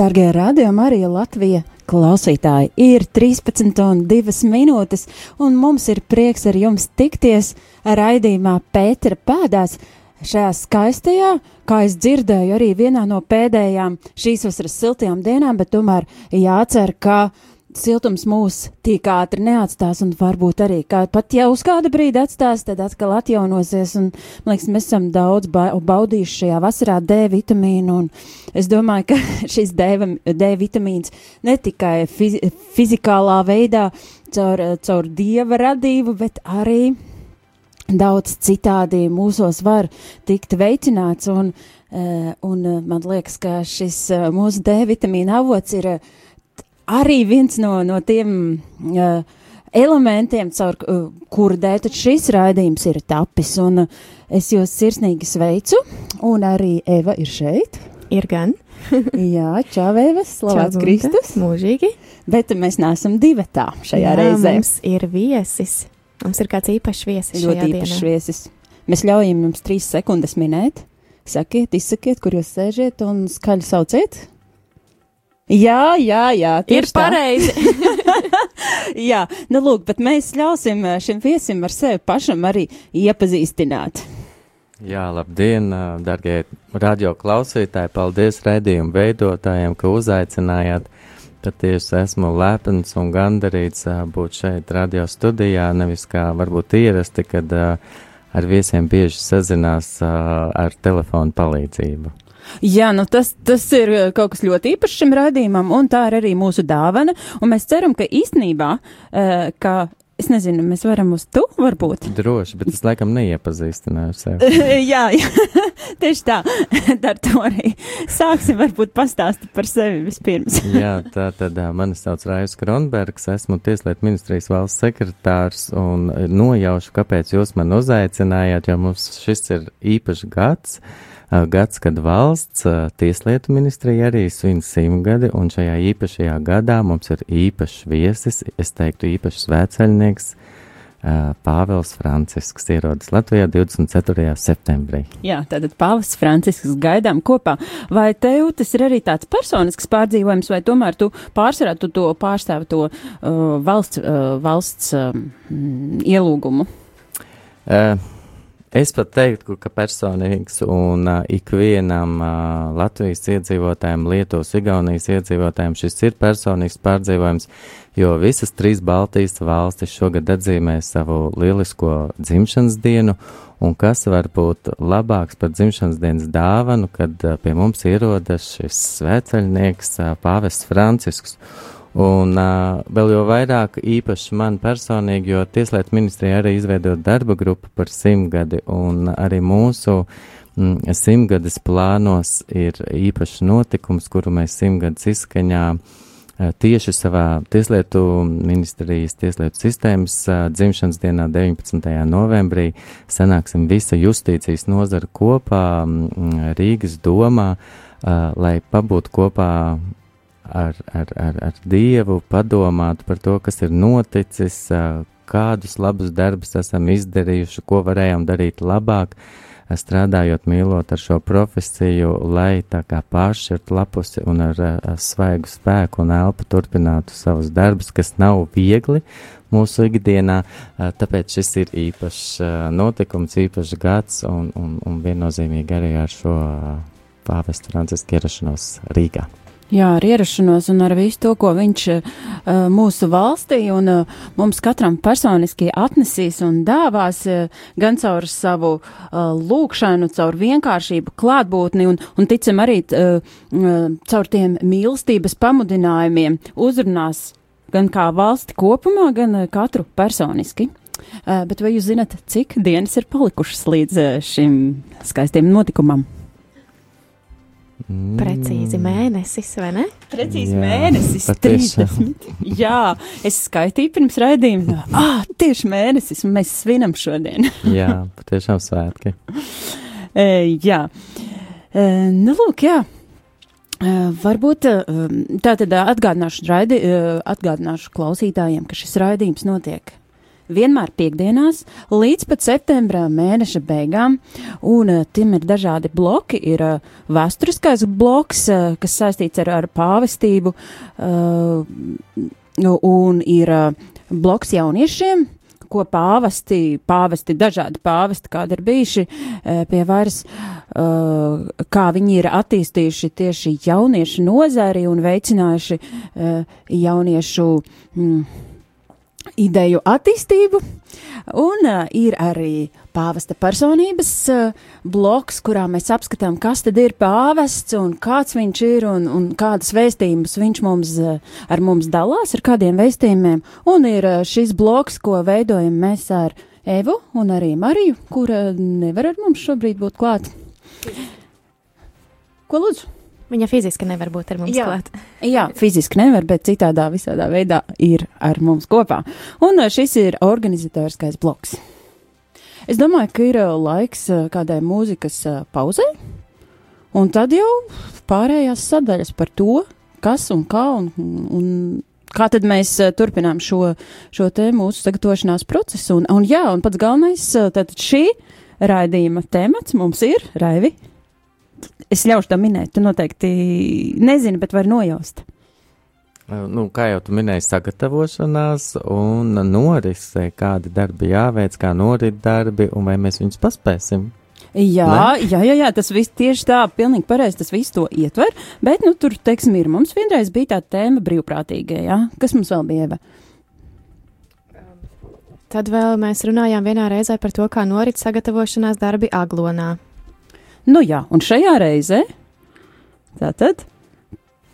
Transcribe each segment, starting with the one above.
Dargie radījumi, arī Latvija klausītāji ir 13 un 2 minūtes, un mums ir prieks ar jums tikties raidījumā Pētera pēdās. Šajā skaistajā, kā es dzirdēju, arī vienā no pēdējām šīs vasaras siltajām dienām, bet tomēr jācer, ka uh, siltums mūs tik ātri neatstās, un varbūt arī kā, pat ja uz kādu brīdi atstās, tad atkal atjaunosies. Un, man liekas, mēs esam daudz ba baudījuši šajā vasarā D vitamīnu, un es domāju, ka šis D, D vitamīns ne tikai fiz fizikālā veidā caur, caur dieva radību, bet arī daudz citādi mūsos var tikt veicināts, un, un man liekas, ka šis mūsu D vitamīna avots ir arī viens no, no tiem uh, elementiem, caur uh, kuru dēļ šis raidījums ir tapis. Un, uh, es jūs sirsnīgi sveicu, un arī Eva ir šeit. Ir gan. Jā, čāvēves, slavēts Kristus. Mūžīgi. Bet mēs neesam divi tā šajā Jā, reizē. Mums ir viesis. Mums ir kāds īpašs viesis. Ļoti īpašs dienā. viesis. Mēs ļaujam jums trīs sekundes minēt. Sakiet, izsakiet, kur jūs sēžat un skaļi sauciet. Jā, jā, jā. Ir pareizi. jā, nu lūk, bet mēs ļausim eh, šim viesim ar sevi pašam arī iepazīstināt. Jā, labdien, eh, darbie radio klausītāji! Paldies raidījumu veidotājiem, ka uzaicinājāt. Patiesi esmu lepns un gandarīts eh, būt šeit radio studijā, nevis kā varbūt ierasti, kad ar viesiem bieži sazinās ar telefonu palīdzību. Jā, nu tas, tas ir eh, kaut kas ļoti īpašs šim raidījumam, un tā ir arī mūsu dāvana. Un mēs ceram, ka īstenībā, uh, ka Es nezinu, mēs varam uz tu, varbūt. Droši, bet es laikam neiepazīstināju sevi. jā, jā, tieši tā. Ar to arī sāksim varbūt pastāstīt par sevi vispirms. jā, tā tad mani sauc Rājus Kronbergs, esmu Tieslietu ministrijas valsts sekretārs un nojaušu, kāpēc jūs man uzaicinājāt, jo mums šis ir īpašs gads. Uh, gads, kad valsts tieslietu ministrija arī svin simtgadi, un šajā īpašajā gadā mums ir īpašs viesis, es teiktu īpašs svētceļnieks, Pāvils Francisks ierodas Latvijā 24. septembrī. Jā, tātad Pāvils Francisks gaidām kopā. Vai tev tas ir arī tāds personisks pārdzīvojums, vai tomēr tu pārsvarā tu to pārstāvi to uh, valsts, uh, valsts uh, ielūgumu? Uh, Es pat teiktu, ka personīgs un uh, ikvienam uh, Latvijas iedzīvotājiem, Lietuvas, Igaunijas iedzīvotājiem šis ir personīgs pārdzīvojums, jo visas trīs Baltijas valstis šogad atzīmē savu lielisko dzimšanas dienu, un kas var būt labāks par dzimšanas dienas dāvanu, kad uh, pie mums ierodas šis svēceļnieks uh, Pāvests Francisks. Un uh, vēl jau vairāk īpaši man personīgi, jo Tieslietu ministrija arī izveidot darba grupu par simtgadi, un arī mūsu mm, simtgades plānos ir īpašs notikums, kuru mēs simtgades izskaņā uh, tieši savā Tieslietu ministrijas, Tieslietu sistēmas uh, dzimšanas dienā 19. novembrī sanāksim visa justīcijas nozara kopā mm, Rīgas domā, uh, lai pabūtu kopā ar, ar, ar, ar Dievu, padomāt par to, kas ir noticis, kādus labus darbus esam izdarījuši, ko varējām darīt labāk, strādājot, mīlot ar šo profesiju, lai tā kā pāršķirt lapusi un ar, ar svaigu spēku un elpu turpinātu savus darbus, kas nav viegli mūsu ikdienā. Tāpēc šis ir īpašs notikums, īpašs gads un, un, un viennozīmīgi arī ar šo pāvestu Francisku ierašanos Rīgā. Jā, ar ierašanos un ar visu to, ko viņš uh, mūsu valstī un uh, mums katram personiski atnesīs un dāvās, uh, gan caur savu uh, lūkšanu, caur vienkāršību, klātbūtni un, un ticam arī uh, uh, caur tiem mīlestības pamudinājumiem uzrunās gan kā valsti kopumā, gan uh, katru personiski. Uh, bet vai jūs zinat, cik dienas ir palikušas līdz uh, šim skaistiem notikumam? Precīzi mēnesis, vai ne? Precīzi Jā, mēnesis, patiešām. 30. Jā, es skaitīju pirms raidījuma. Ah, tieši mēnesis, un mēs svinam šodien. Jā, patiešām svētki. e, jā, e, nu lūk, jā. E, varbūt e, tā tad atgādināšu, raidi, e, atgādināšu klausītājiem, ka šis raidījums notiek vienmēr piekdienās līdz pat septembra mēneša beigām, un uh, tim ir dažādi bloki. Ir uh, vēsturiskais bloks, uh, kas saistīts ar, ar pāvestību, un ir bloks jauniešiem. Ko pāvesti, pāvesti, dažādi pāvesti, kādi ir bijuši pie varas, kā viņi ir attīstījuši tieši jauniešu nozari un veicinājuši jauniešu mm, ideju attīstību. Un uh, ir arī pāvesta personības uh, bloks, kurā mēs apskatām, kas tad ir pāvests un kāds viņš ir un, un kādas vēstījumus viņš mums, uh, ar mums dalās, ar kādiem vēstījumiem. Un ir uh, šis bloks, ko veidojam mēs ar Evu un arī Mariju, kura nevar ar mums šobrīd būt klāt. Ko lūdzu? Viņa fiziski nevar būt ar mums Jā. klāt. Jā, fiziski nevar, bet citādā visādā veidā ir ar mums kopā. Un uh, šis ir organizatoriskais bloks. Es domāju, ka ir uh, laiks uh, kādai mūzikas pauzei, un tad jau pārējās sadaļas par to, kas un kā un, un kā tad mēs turpinām šo, šo te mūsu sagatavošanās procesu. Un, un jā, un pats galvenais, tad šī raidījuma temats mums ir Raivi. Es ļaušu tam minēt, tu noteikti nezini, bet var nojaust. Nu, kā jau tu minēji, sagatavošanās un norise, kādi darbi jāveic, kā norit darbi un vai mēs viņus paspēsim. Jā, jā, jā, jā, tas viss tieši tā, pilnīgi pareizi, tas viss to ietver, bet, nu, tur, teiksim, ir mums vienreiz bija tā tēma brīvprātīgie, jā, kas mums vēl bija? Tad vēl mēs runājām vienā reizē par to, kā norit sagatavošanās darbi Aglonā. Nu jā, un šajā reizē tātad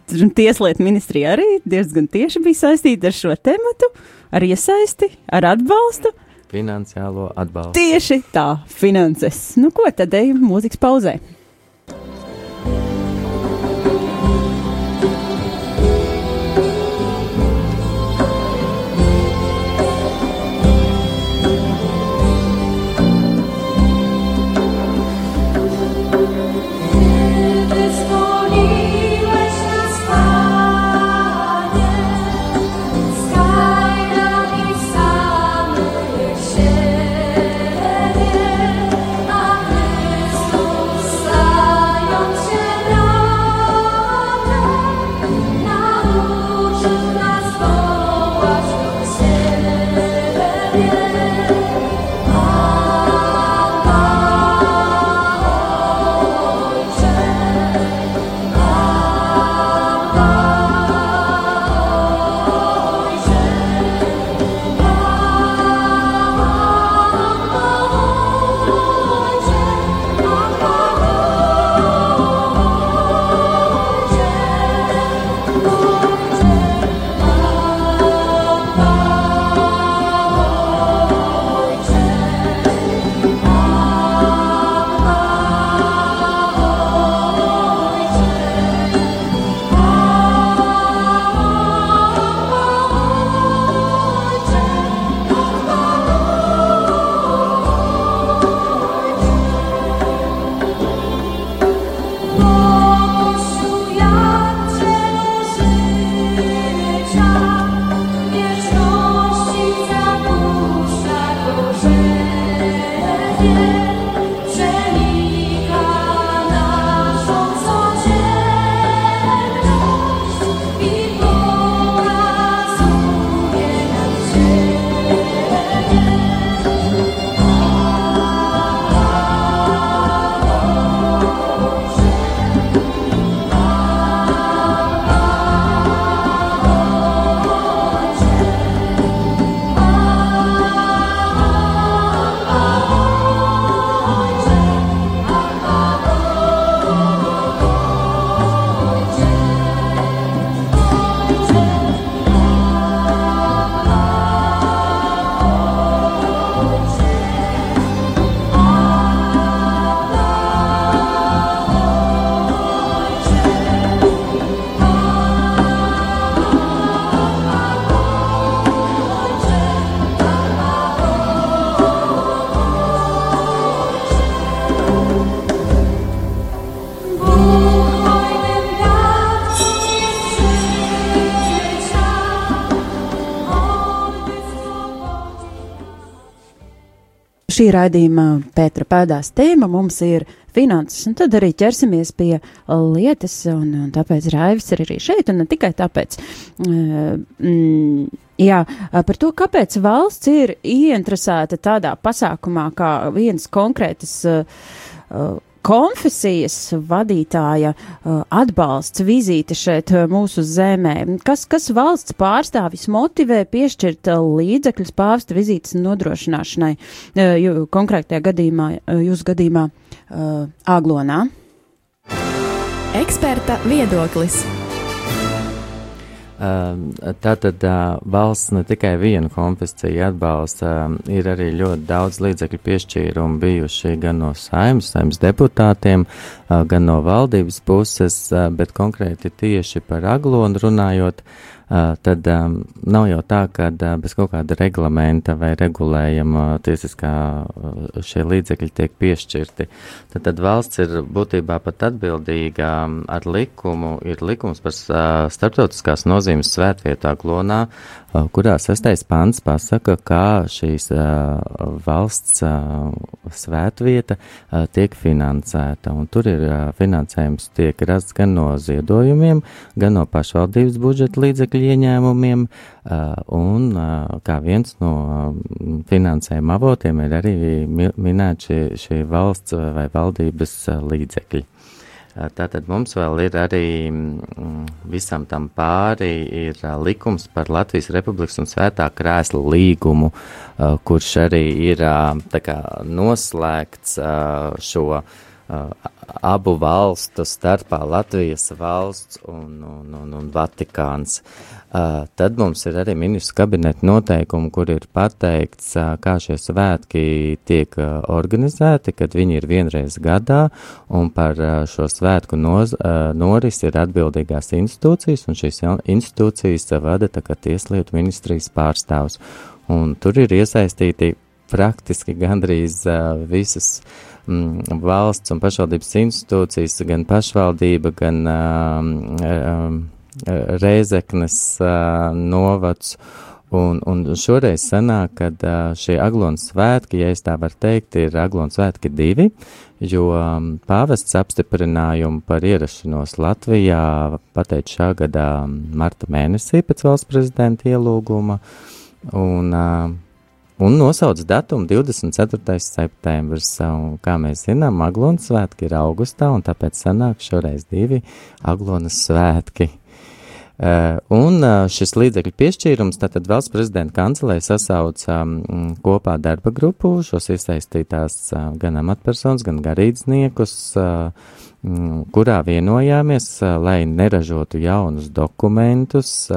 Tieslietu ministrija arī diezgan tieši bija saistīta ar šo tematu, ar iesaisti, ar atbalstu. Finansiālo atbalstu. Tieši tā, finanses. Nu ko tad ejam mūzikas pauzē? Šī raidījuma Pētra pēdās tēma mums ir finanses, un tad arī ķersimies pie lietas, un, un tāpēc Raivis ir arī šeit, un ne tikai tāpēc. Mm, Jā, par to, kāpēc valsts ir ieinteresēta tādā pasākumā kā viens konkrētas uh, konfesijas vadītāja uh, atbalsts, vizīte šeit uh, mūsu zemē. Kas, kas valsts pārstāvis motivē piešķirt uh, līdzekļus pāvesta vizītes nodrošināšanai, konkrētajā gadījumā, jūsu gadījumā, Āglonā? Eksperta viedoklis. Ehm, tātad valsts ne tikai vienu konfesciju atbalsta, ir arī ļoti daudz līdzekļu piešķīrumu bijuši gan no saimnes, saimnes deputātiem, gan no valdības puses, bet konkrēti tieši par aglonu runājot, tad um, nav jau tā, ka uh, bez kaut kāda reglamenta vai regulējuma tiesiskā šie līdzekļi tiek piešķirti. Tad, tad valsts ir būtībā pat atbildīga ar likumu, ir likums par uh, starptautiskās nozīmes svētvietā glonā, uh, kurā sastais pants pasaka, kā šīs uh, valsts uh, svētvieta uh, tiek finansēta. Un tur ir uh, finansējums tiek rasts gan no ziedojumiem, gan no pašvaldības budžeta līdzekļu ieņēmumiem, un kā viens no finansējuma avotiem ir arī minēti šie, šie valsts vai valdības līdzekļi. Tātad mums vēl ir arī visam tam pāri ir likums par Latvijas Republikas un Svētā krēsla līgumu, kurš arī ir kā, noslēgts šo abu valstu starpā Latvijas valsts un, un, un, un Vatikāns. Uh, tad mums ir arī ministru kabineta noteikumi, kur ir pateikts, uh, kā šie svētki tiek uh, organizēti, kad viņi ir vienreiz gadā, un par šo svētku noz, norisi ir atbildīgās institūcijas, un šīs institūcijas vada tieslietu ministrijas pārstāvs. Un tur ir iesaistīti praktiski gandrīz visas uh, mm, valsts un pašvaldības institūcijas, gan pašvaldība, gan um, um, Reizeknes novads. Un, un šoreiz sanāk, ka šie aglons svētki, ja es tā varu teikt, ir aglons svētki divi, jo pāvests apstiprinājumu par ierašanos Latvijā pateica šā gada marta mēnesī pēc valsts prezidenta ielūguma. Un, un nosauc datumu 24. septembris. Un, kā mēs zinām, Aglonas svētki ir augustā, un tāpēc sanāk šoreiz divi Aglonas svētki. Uh, un uh, šis līdzekļu piešķīrums, tātad valsts prezidenta kancelē sasauca um, kopā darba grupu, šos iesaistītās gan amatpersonas, gan garīdzniekus, kurā vienojāmies, lai neražotu jaunus dokumentus,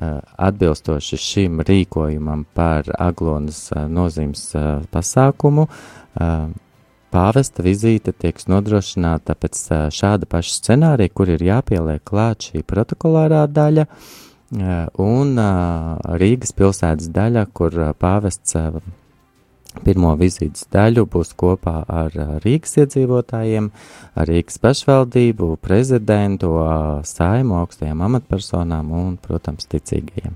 Eh, atbilstoši šim rīkojumam par Aglonas eh, nozīmes eh, pasākumu, pāvesta vizīte tiek nodrošināta pēc šāda paša scenārija, kur ir jāpieliek klāt šī protokolārā daļa un Rīgas pilsētas daļa, kur pāvests Pirmo vizītes daļu būs kopā ar Rīgas iedzīvotājiem, ar Rīgas pašvaldību, prezidentu, saimu, augstajām amatpersonām un, protams, ticīgajiem.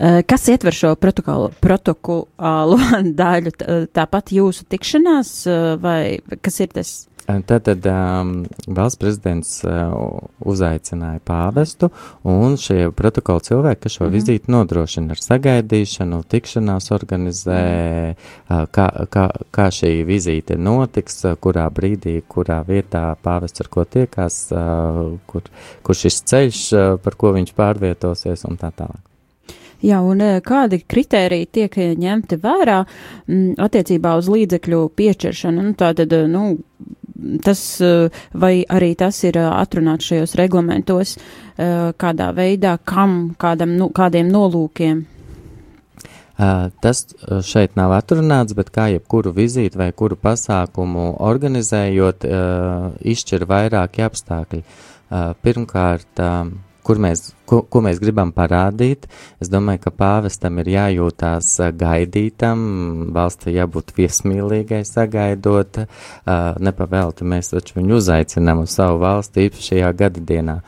Kas ietver šo protokolu, protokolu daļu? Tāpat jūsu tikšanās, vai kas ir tas Tātad um, valsts prezidents uh, uzaicināja pāvestu, un šie protokola cilvēki, kas šo mm. vizīti nodrošina ar sagaidīšanu, tikšanās organizē, uh, kā, kā, kā šī vizīte notiks, uh, kurā brīdī, kurā vietā pāvests ar ko tiekās, uh, kur, kur šis ceļš, uh, par ko viņš pārvietosies un tā tālāk. Jā, un uh, kādi kriteriji tiek ņemti vērā m, mm, attiecībā uz līdzekļu piešķiršanu? Nu, tātad, nu, tas, eh, vai arī tas ir eh, atrunāts šajos reglamentos, eh, kādā veidā, kam, kādam, nu, kādiem nolūkiem? Tas šeit nav atrunāts, bet kā jebkuru vizīti vai kuru pasākumu organizējot, izšķir vairāki apstākļi. Pirmkārt, kur mēs, ko, ko mēs gribam parādīt. Es domāju, ka pāvestam ir jājūtās gaidītam, valstī jābūt viesmīlīgai sagaidot, nepavēlti mēs taču viņu uzaicinām uz savu valsti īpašajā gada dienā.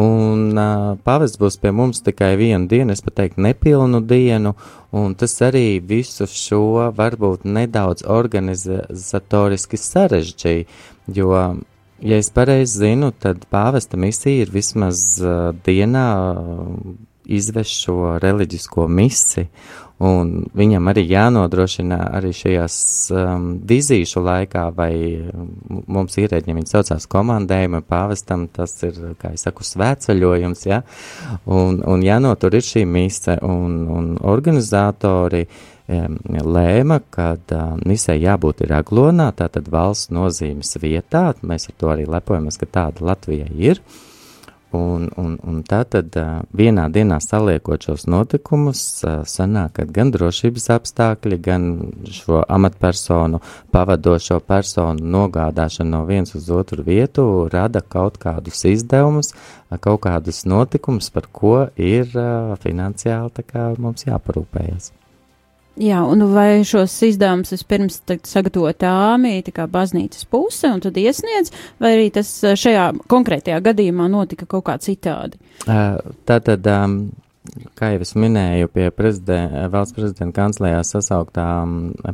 un uh, pavests būs pie mums tikai vienu dienu, es pat teiktu nepilnu dienu, un tas arī visu šo varbūt nedaudz organizatoriski sarežģīja, jo, ja es pareizi zinu, tad pāvesta misija ir vismaz uh, dienā uh, izvest šo reliģisko misi, un viņam arī jānodrošina arī šajās um, vizīšu laikā, vai mums ierēģiem viņi saucās komandējumi, pāvestam tas ir, kā es saku, svētceļojums, ja, un, un jānotur ir šī mise, un, un organizatori um, lēma, kad um, misē jābūt ir aglonā, tātad valsts nozīmes vietā, mēs ar to arī lepojamies, ka tāda Latvija ir, uh, Un, un, un tā tad uh, vienā dienā saliekot šos notikumus, uh, sanāk, ka gan drošības apstākļi, gan šo amatpersonu, pavadošo personu nogādāšana no viens uz otru vietu rada kaut kādus izdevumus, kaut kādus notikumus, par ko ir uh, finansiāli kā, mums jāparūpējas. Jā, un vai šos izdevumus vispirms sagatavo tā kā baznīcas puse, un tad iesniedz, vai arī tas šajā konkrētajā gadījumā notika kaut kā citādi? Tātad, kā jau es minēju, pie prezidenta, valsts prezidenta kanclējā sasauktā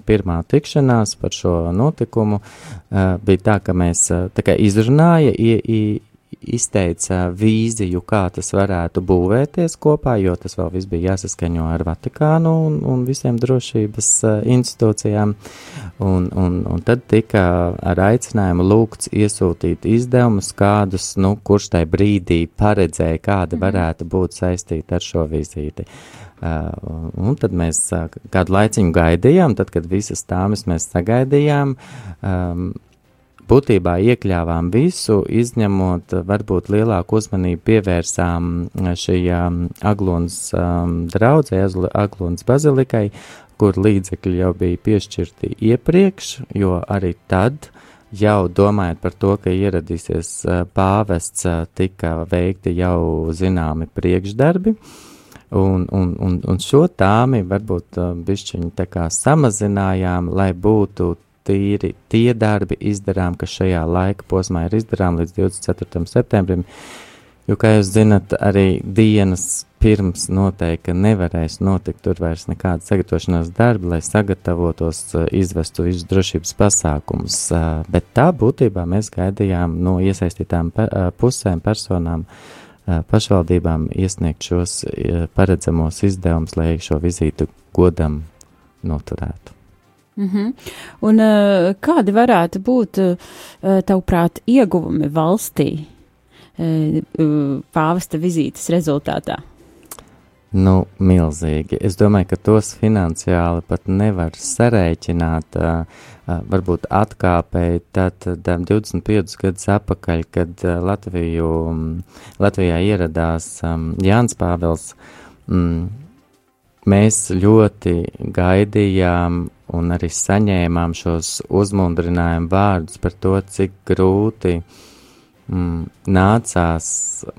pirmā tikšanās par šo notikumu bija tā, ka mēs tā kā izrunāja, i, i, izteica vīziju, kā tas varētu būvēties kopā, jo tas vēl viss bija jāsaskaņo ar Vatikānu un, un visiem drošības uh, institūcijām. Un, un, un tad tika ar aicinājumu lūgts iesūtīt izdevumus, kādus, nu, kurš tajā brīdī paredzēja, kāda mhm. varētu būt saistīta ar šo vizīti. Uh, un tad mēs uh, kādu laiciņu gaidījām, tad, kad visas tāmas mēs sagaidījām, um, būtībā iekļāvām visu, izņemot varbūt lielāku uzmanību pievērsām šajām Aglonas um, draudzē, Aglonas bazilikai, kur līdzekļi jau bija piešķirti iepriekš, jo arī tad, jau domājot par to, ka ieradīsies pāvests, tika veikti jau zināmi priekšdarbi. Un, un, un, un šo tāmi varbūt bišķiņi tā kā samazinājām, lai būtu tīri tie darbi izdarām, kas šajā laika posmā ir izdarām līdz 24. septembrim, jo, kā jūs zinat, arī dienas pirms noteikti nevarēs notikt tur vairs nekāda sagatavošanās darba, lai sagatavotos, eh, izvestu visus drošības pasākumus, eh, bet tā būtībā mēs gaidījām no iesaistītām eh, pusēm, personām, pašvaldībām iesniegt šos paredzamos izdevumus, lai šo vizītu godam noturētu. Mm -hmm. Un uh, kādi varētu būt, uh, tavuprāt, ieguvumi valstī uh, pāvesta vizītes rezultātā? Nu, milzīgi. Es domāju, ka tos finansiāli pat nevar sarēķināt. Varbūt atkāpēji tad, tad 25 gadus atpakaļ, kad Latviju, um, Latvijā ieradās um, Jānis Pāvils. Um, mēs ļoti gaidījām un arī saņēmām šos uzmundrinājumu vārdus par to, cik grūti mm, nācās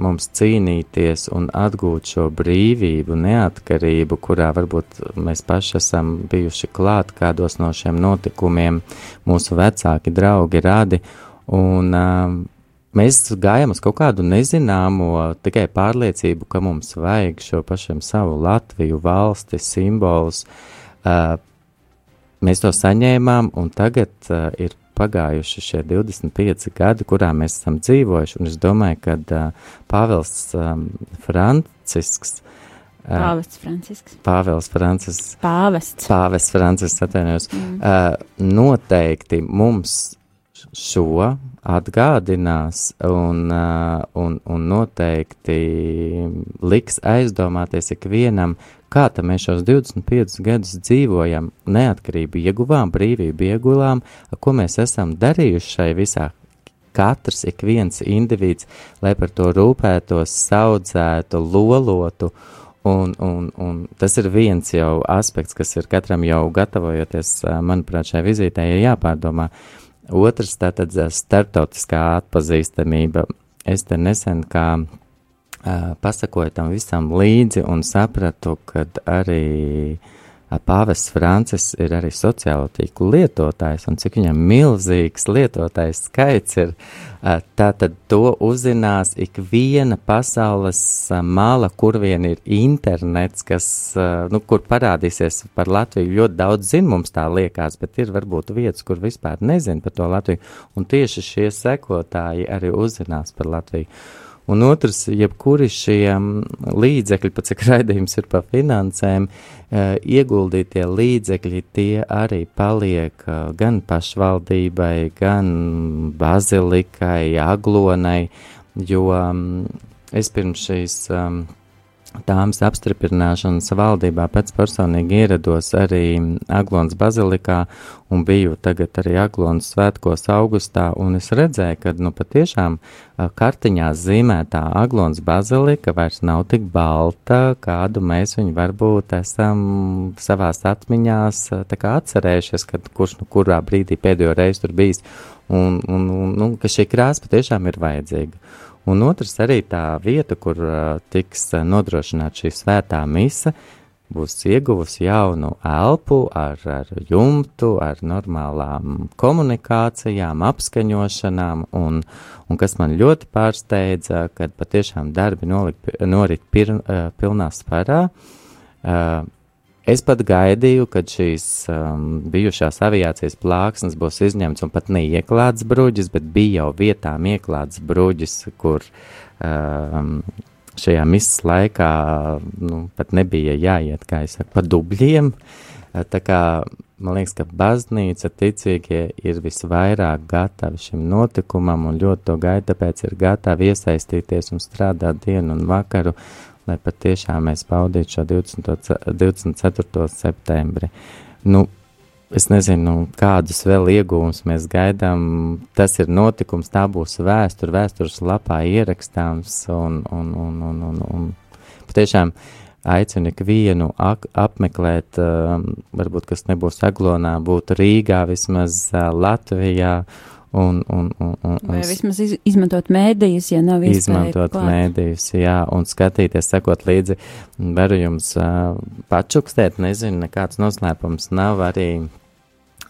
mums cīnīties un atgūt šo brīvību, neatkarību, kurā varbūt mēs paši esam bijuši klāt kādos no šiem notikumiem, mūsu vecāki draugi radi, un um, mēs gājām uz kaut kādu nezināmo, tikai pārliecību, ka mums vajag šo pašam savu Latviju, valsti, simbolus, uh, mēs to saņēmām, un tagad uh, ir pagājuši šie 25 gadi, kurā mēs esam dzīvojuši, un es domāju, ka uh, Pāvils um, Francisks. Uh, Pāvests Francisks. Pāvils Francisks. Pāvests. Pāvests Francisks, atvainojos. Mm. Uh, noteikti mums šo atgādinās un, uh, un, un noteikti liks aizdomāties ikvienam, kā tad mēs šos 25 gadus dzīvojam, neatkarību ieguvām, brīvību ieguvām, ko mēs esam darījuši šai visā. Katrs, ik viens indivīds, lai par to rūpētos, saudzētu, lolotu, un, un, un tas ir viens jau aspekts, kas ir katram jau gatavojoties, manuprāt, šai vizītē ir jāpārdomā. Otrs, tātad starptautiskā atpazīstamība. Es te nesen kā pasakoju tam visam līdzi un sapratu, ka arī Pāvests Francis ir arī sociālo tīklu lietotājs, un cik viņam milzīgs lietotājs skaits ir, tātad to uzzinās ik viena pasaules mala, kur vien ir internets, kas, nu, kur parādīsies par Latviju. Ļoti daudz zina, mums tā liekas, bet ir varbūt vietas, kur vispār nezina par to Latviju, un tieši šie sekotāji arī uzzinās par Latviju. Un otrs, jebkuri šie līdzekļi, pat cik raidījums ir par finansēm, eh, ieguldītie līdzekļi, tie arī paliek eh, gan pašvaldībai, gan bazilikai, aglonai, jo es pirms šīs tāmas apstiprināšanas valdībā pēc personīgi ierados arī Aglons bazilikā un biju tagad arī Aglons svētkos augustā, un es redzēju, ka, nu, patiešām kartiņā zīmētā Aglons bazilika vairs nav tik balta, kādu mēs viņu varbūt esam savās atmiņās tā kā atcerējušies, kad kurš nu kurā brīdī pēdējo reizi tur bijis, un, un, un, un ka šī krāsa patiešām ir vajadzīga. Un otrs arī tā vieta, kur tiks nodrošināta šī svētā mise, būs ieguvusi jaunu elpu ar, ar jumtu, ar normālām komunikācijām, apskaņošanām, un, un kas man ļoti pārsteidza, kad patiešām darbi nolik, norit pir, pilnā spārā. Uh, Es pat gaidīju, kad šīs um, bijušās aviācijas plāksnes būs izņemts un pat neieklāts bruģis, bet bija jau vietām ieklāts bruģis, kur um, šajā misijas laikā nu, pat nebija jāiet, kā es saku, pa dubļiem. Tā kā man liekas, ka baznīca ticīgie ir visvairāk gatavi šim notikumam un ļoti to gaida, tāpēc ir gatavi iesaistīties un strādāt dienu un vakaru lai patiešām mēs baudītu šo 20, 24. septembri. Nu, es nezinu, kādus vēl iegūmus mēs gaidām. Tas ir notikums, tā būs vēsture, vēstures lapā ierakstāms un, un, un, un, un, un patiešām aicinu ikvienu apmeklēt, um, varbūt, kas nebūs Aglonā, būtu Rīgā, vismaz uh, Latvijā, Un, un, un, un, Vai vismaz iz, izmantot mēdījus, ja nav iespēja. Izmantot mēdījus, jā, un skatīties, sekot līdzi. Varu jums uh, pačukstēt, nezinu, nekāds noslēpums nav arī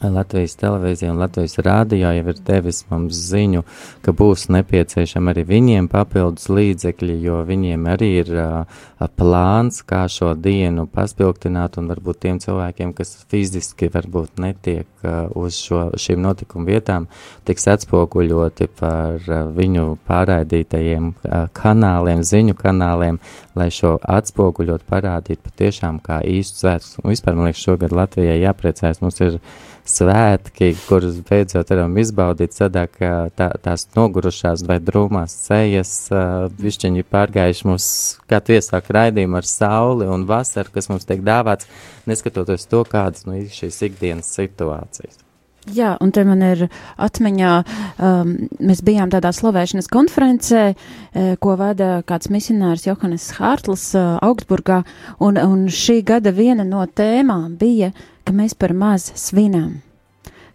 Latvijas televīzija un Latvijas rādio jau ir devis mums ziņu, ka būs nepieciešama arī viņiem papildus līdzekļi, jo viņiem arī ir uh, plāns, kā šo dienu paspilgtināt un varbūt tiem cilvēkiem, kas fiziski varbūt netiek uh, uz šo, šīm notikumu vietām, tiks atspoguļoti par uh, viņu pārraidītajiem uh, kanāliem, ziņu kanāliem, lai šo atspoguļot parādīt patiešām kā īstu svētku. Vispār, man liekas, šogad Latvijai jāpriecājas, mums ir svētki, kurus beidzot varam izbaudīt, sadāk tā, tās nogurušās vai drūmās cejas, višķiņi pārgājuši mums, kā tiesāk raidījumu ar sauli un vasaru, kas mums tiek dāvāts, neskatoties to, kādas nu, šīs ikdienas situācijas. Jā, un te man ir atmiņā, um, mēs bijām tādā slavēšanas konferencē, eh, ko vada kāds misionārs Johannes Hārtls uh, Augsburgā, un, un šī gada viena no tēmām bija ka mēs par maz svinam,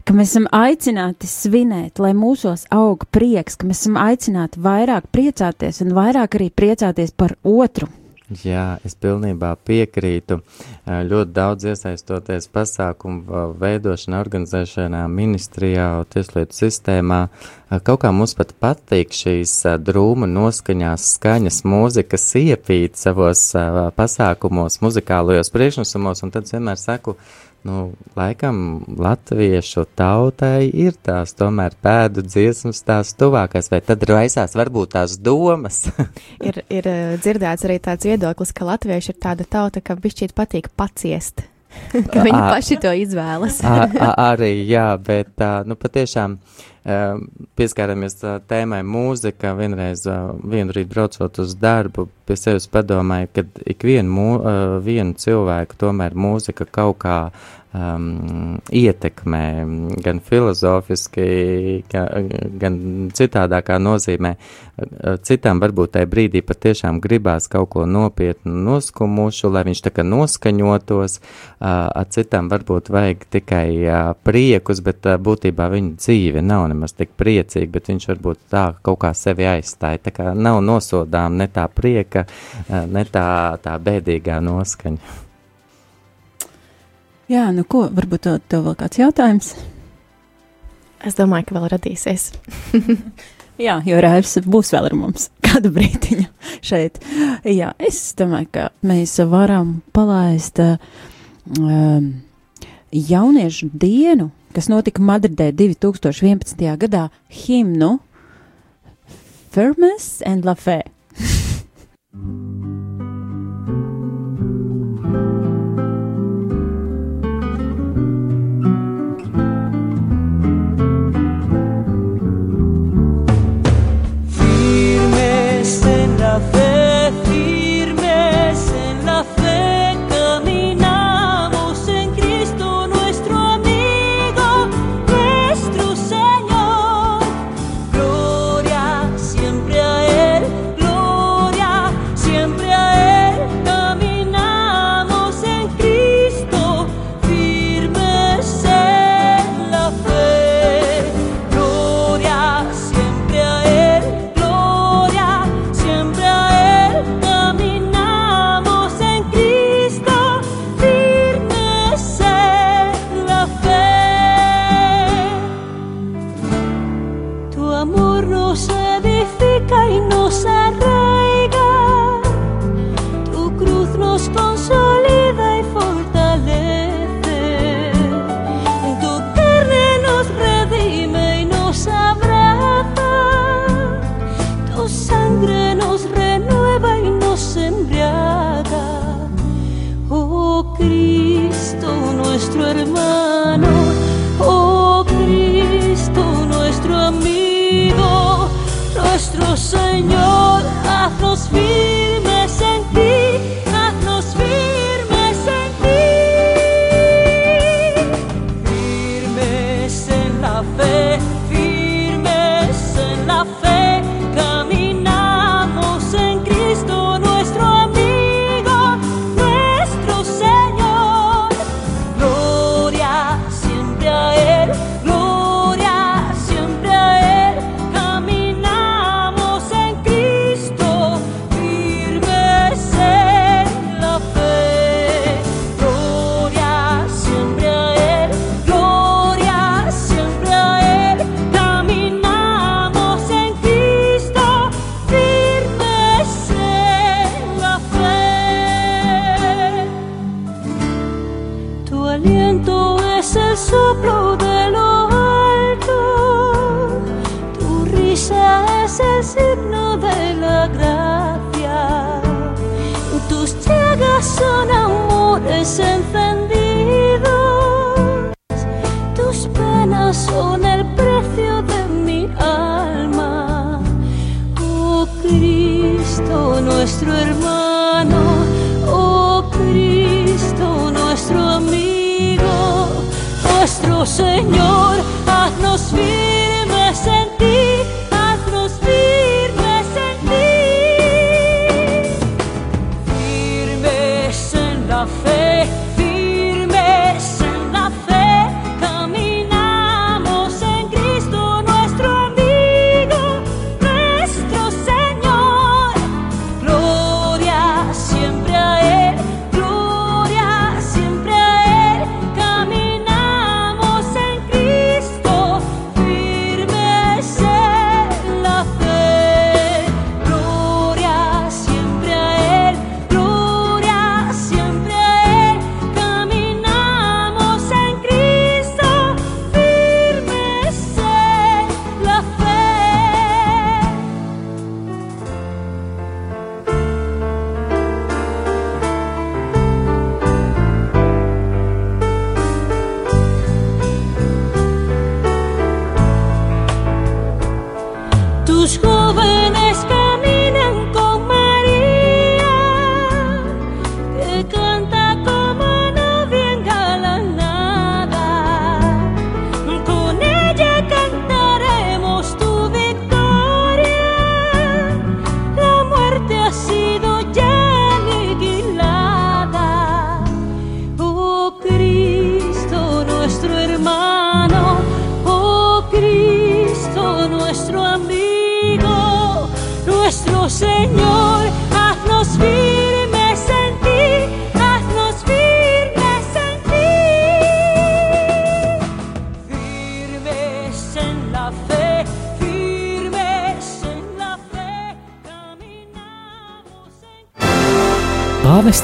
ka mēs esam aicināti svinēt, lai mūsos aug prieks, ka mēs esam aicināti vairāk priecāties un vairāk arī priecāties par otru. Jā, es pilnībā piekrītu. Ļoti daudz iesaistoties pasākumu veidošanā, organizēšanā, ministrijā, tieslietu sistēmā. Kaut kā mums pat patīk šīs drūma noskaņās skaņas mūzikas iepīt savos pasākumos, muzikālajos priekšnesumos, un tad vienmēr saku, uh, nu, laikam latviešu tautai ir tās tomēr pēdu dziesmas tās tuvākās, vai tad raisās varbūt tās domas? ir, ir eh, dzirdēts arī tāds viedoklis, ka latvieši ir tāda tauta, ka bišķīt patīk paciest. ka viņi a, paši to izvēlas. a, a, arī, jā, bet tā, nu patiešām pieskārāmies tēmai mūzika. Vienreiz, vienu rītu braucot uz darbu, pie sevis padomāju, ka ikvienu vienu cilvēku tomēr mūzika kaut kā um, ietekmē gan filozofiski, gan, gan citādākā nozīmē. Citam varbūt tajā brīdī patiešām gribās kaut ko nopietnu noskumušu, lai viņš tā kā noskaņotos, uh, citam varbūt vajag tikai uh, priekus, bet uh, būtībā viņa dzīve nav nemaz tik priecīga, bet viņš varbūt tā kaut kā sevi aizstāja. Tā kā nav nosodām ne tā prieka, uh, ne tā, tā bēdīgā noskaņa. Jā, nu ko, varbūt tev vēl kāds jautājums? Es domāju, ka vēl radīsies. Jā, jo Rēvs būs vēl ar mums kādu brīdiņu šeit. Jā, es domāju, ka mēs varam palaist um, jauniešu dienu, kas notika Madridē 2011. gadā, himnu Firmes and Lafayette.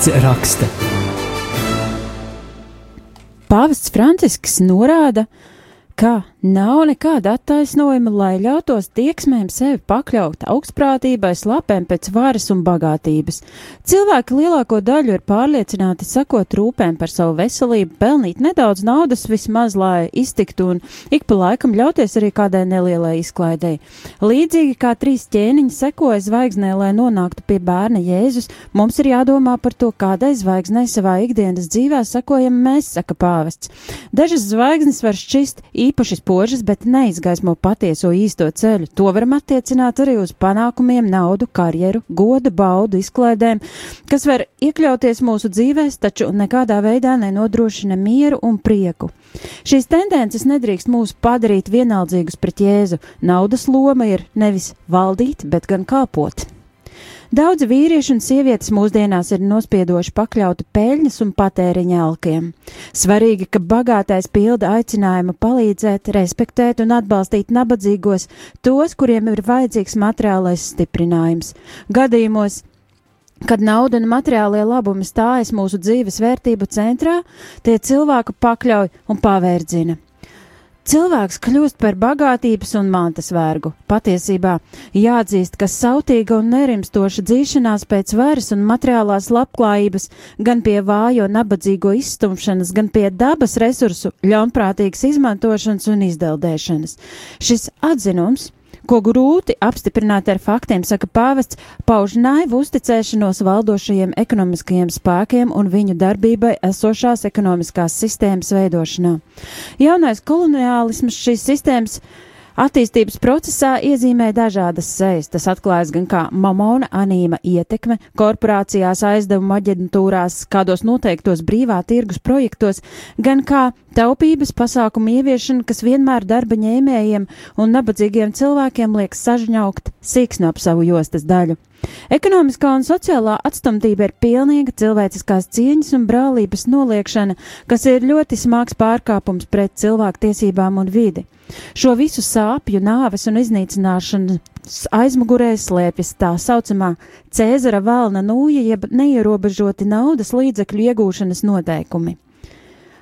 Pāvests raksta. Pāvests Francisks norāda, ka nav nekāda attaisnojuma, lai ļautos tieksmēm sevi pakļaut augstprātībai, slapēm pēc varas un bagātības. Cilvēki lielāko daļu ir pārliecināti sakot rūpēm par savu veselību, pelnīt nedaudz naudas vismaz, lai iztiktu un ik pa laikam ļauties arī kādai nelielai izklaidei. Līdzīgi kā trīs ķēniņi sekoja zvaigznē, lai nonāktu pie bērna Jēzus, mums ir jādomā par to, kādai zvaigznei savā ikdienas dzīvē sakojam mēs, saka pāvests. Dažas zvaigznes var šķist īpaši spožas, bet neizgaismo patieso īsto ceļu. To varam attiecināt arī uz panākumiem, naudu, karjeru, godu, baudu, izklaidēm, kas var iekļauties mūsu dzīvēs, taču nekādā veidā nenodrošina mieru un prieku. Šīs tendences nedrīkst mūs padarīt vienaldzīgus pret Jēzu. Naudas loma ir nevis valdīt, bet gan kalpot. Daudzi vīrieši un sievietes mūsdienās ir nospiedoši pakļauti peļņas un patēriņa alkiem. Svarīgi, ka bagātais pilda aicinājumu palīdzēt, respektēt un atbalstīt nabadzīgos, tos, kuriem ir vajadzīgs materiālais stiprinājums. Gadījumos, Kad nauda un materiālie labumi stājas mūsu dzīves vērtību centrā, tie cilvēku pakļauj un pavērdzina. Cilvēks kļūst par bagātības un mantas vergu. Patiesībā jāatzīst, ka sautīga un nerimstoša dzīšanās pēc varas un materiālās labklājības, gan pie vājo nabadzīgo izstumšanas, gan pie dabas resursu ļaunprātīgas izmantošanas un izdeldēšanas. Šis atzinums ko grūti apstiprināt ar faktiem, saka pāvests, pauž naivu uzticēšanos valdošajiem ekonomiskajiem spēkiem un viņu darbībai esošās ekonomiskās sistēmas veidošanā. Jaunais koloniālisms šīs sistēmas Attīstības procesā iezīmē dažādas sejas. Tas atklājas gan kā mamona anīma ietekme korporācijās, aizdevuma aģentūrās, kādos noteiktos brīvā tirgus projektos, gan kā taupības pasākumu ieviešana, kas vienmēr darba ņēmējiem un nabadzīgiem cilvēkiem liek sažņaukt sīksnu ap savu jostas daļu. Ekonomiskā un sociālā atstumtība ir pilnīga cilvēciskās cieņas un brālības noliekšana, kas ir ļoti smags pārkāpums pret cilvēku tiesībām un vidi. Šo visu sāpju, nāves un iznīcināšanas aizmugurē slēpjas tā saucamā Cēzara valna nūja, jeb neierobežoti naudas līdzekļu iegūšanas noteikumi.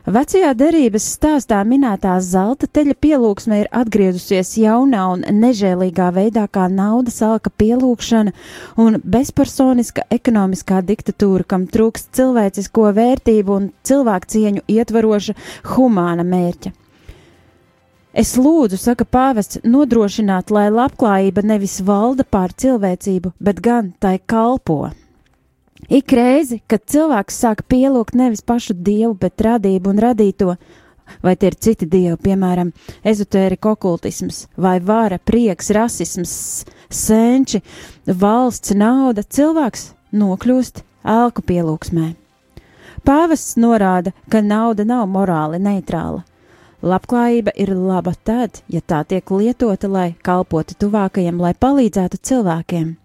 Vecajā derības stāstā minētā zelta teļa pielūgsme ir atgriezusies jaunā un nežēlīgā veidā kā naudas alka pielūgšana un bezpersoniska ekonomiskā diktatūra, kam trūkst cilvēcisko vērtību un cilvēku cieņu ietvaroša humāna mērķa. Es lūdzu, saka pāvests, nodrošināt, lai labklājība nevis valda pār cilvēcību, bet gan tai kalpo. Ik reizi, kad cilvēks sāk pielūgt nevis pašu dievu, bet radību un radīto, vai tie ir citi dievi, piemēram, ezotērika okultisms, vai vara, prieks, rasisms, senči, valsts, nauda, cilvēks nokļūst ēlku pielūgsmē. Pāvests norāda, ka nauda nav morāli neitrāla. Labklājība ir laba tad, ja tā tiek lietota, lai kalpotu tuvākajiem, lai palīdzētu cilvēkiem.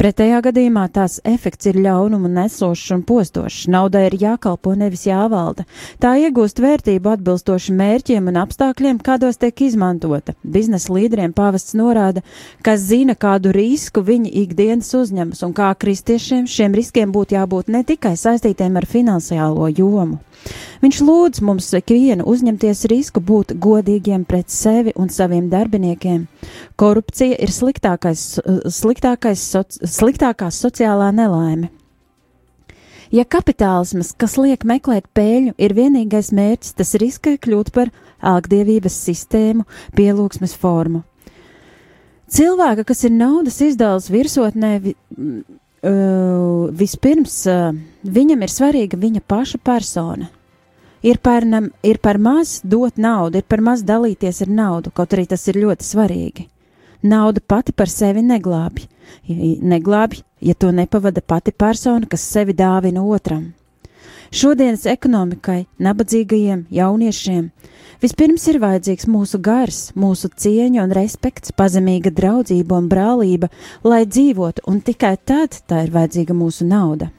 Pretējā gadījumā tās efekts ir ļaunumu nesošs un postošs. Naudai ir jākalpo, nevis jāvalda. Tā iegūst vērtību atbilstoši mērķiem un apstākļiem, kādos tiek izmantota. Biznesa līderiem pāvests norāda, ka zina, kādu risku viņi ikdienas uzņemas un kā kristiešiem šiem riskiem būtu jābūt ne tikai saistītiem ar finansiālo jomu. Viņš lūdz mums ikvienu uzņemties risku būt godīgiem pret sevi un saviem darbiniekiem. Korupcija ir sliktākais, sliktākais, soci, sliktākā sociālā nelaime. Ja kapitālisms, kas liek meklēt pēļņu, ir vienīgais mērķis, tas riskai kļūt par āgdievības sistēmu, pielūgsmes formu. Cilvēka, kas ir naudas izdevums virsotnē, vi, uh, vispirms uh, viņam ir svarīga viņa paša persona. Ir par, ir par maz dot naudu, ir par maz dalīties ar naudu, kaut arī tas ir ļoti svarīgi. Nauda pati par sevi neglābj. Neglābj, ja to nepavada pati persona, kas sevi dāvina otram. Šodienas ekonomikai, nabadzīgajiem jauniešiem vispirms ir vajadzīgs mūsu gars, mūsu cieņa un respekts, pazemīga draudzība un brālība, lai dzīvotu, un tikai tad tā ir vajadzīga mūsu nauda.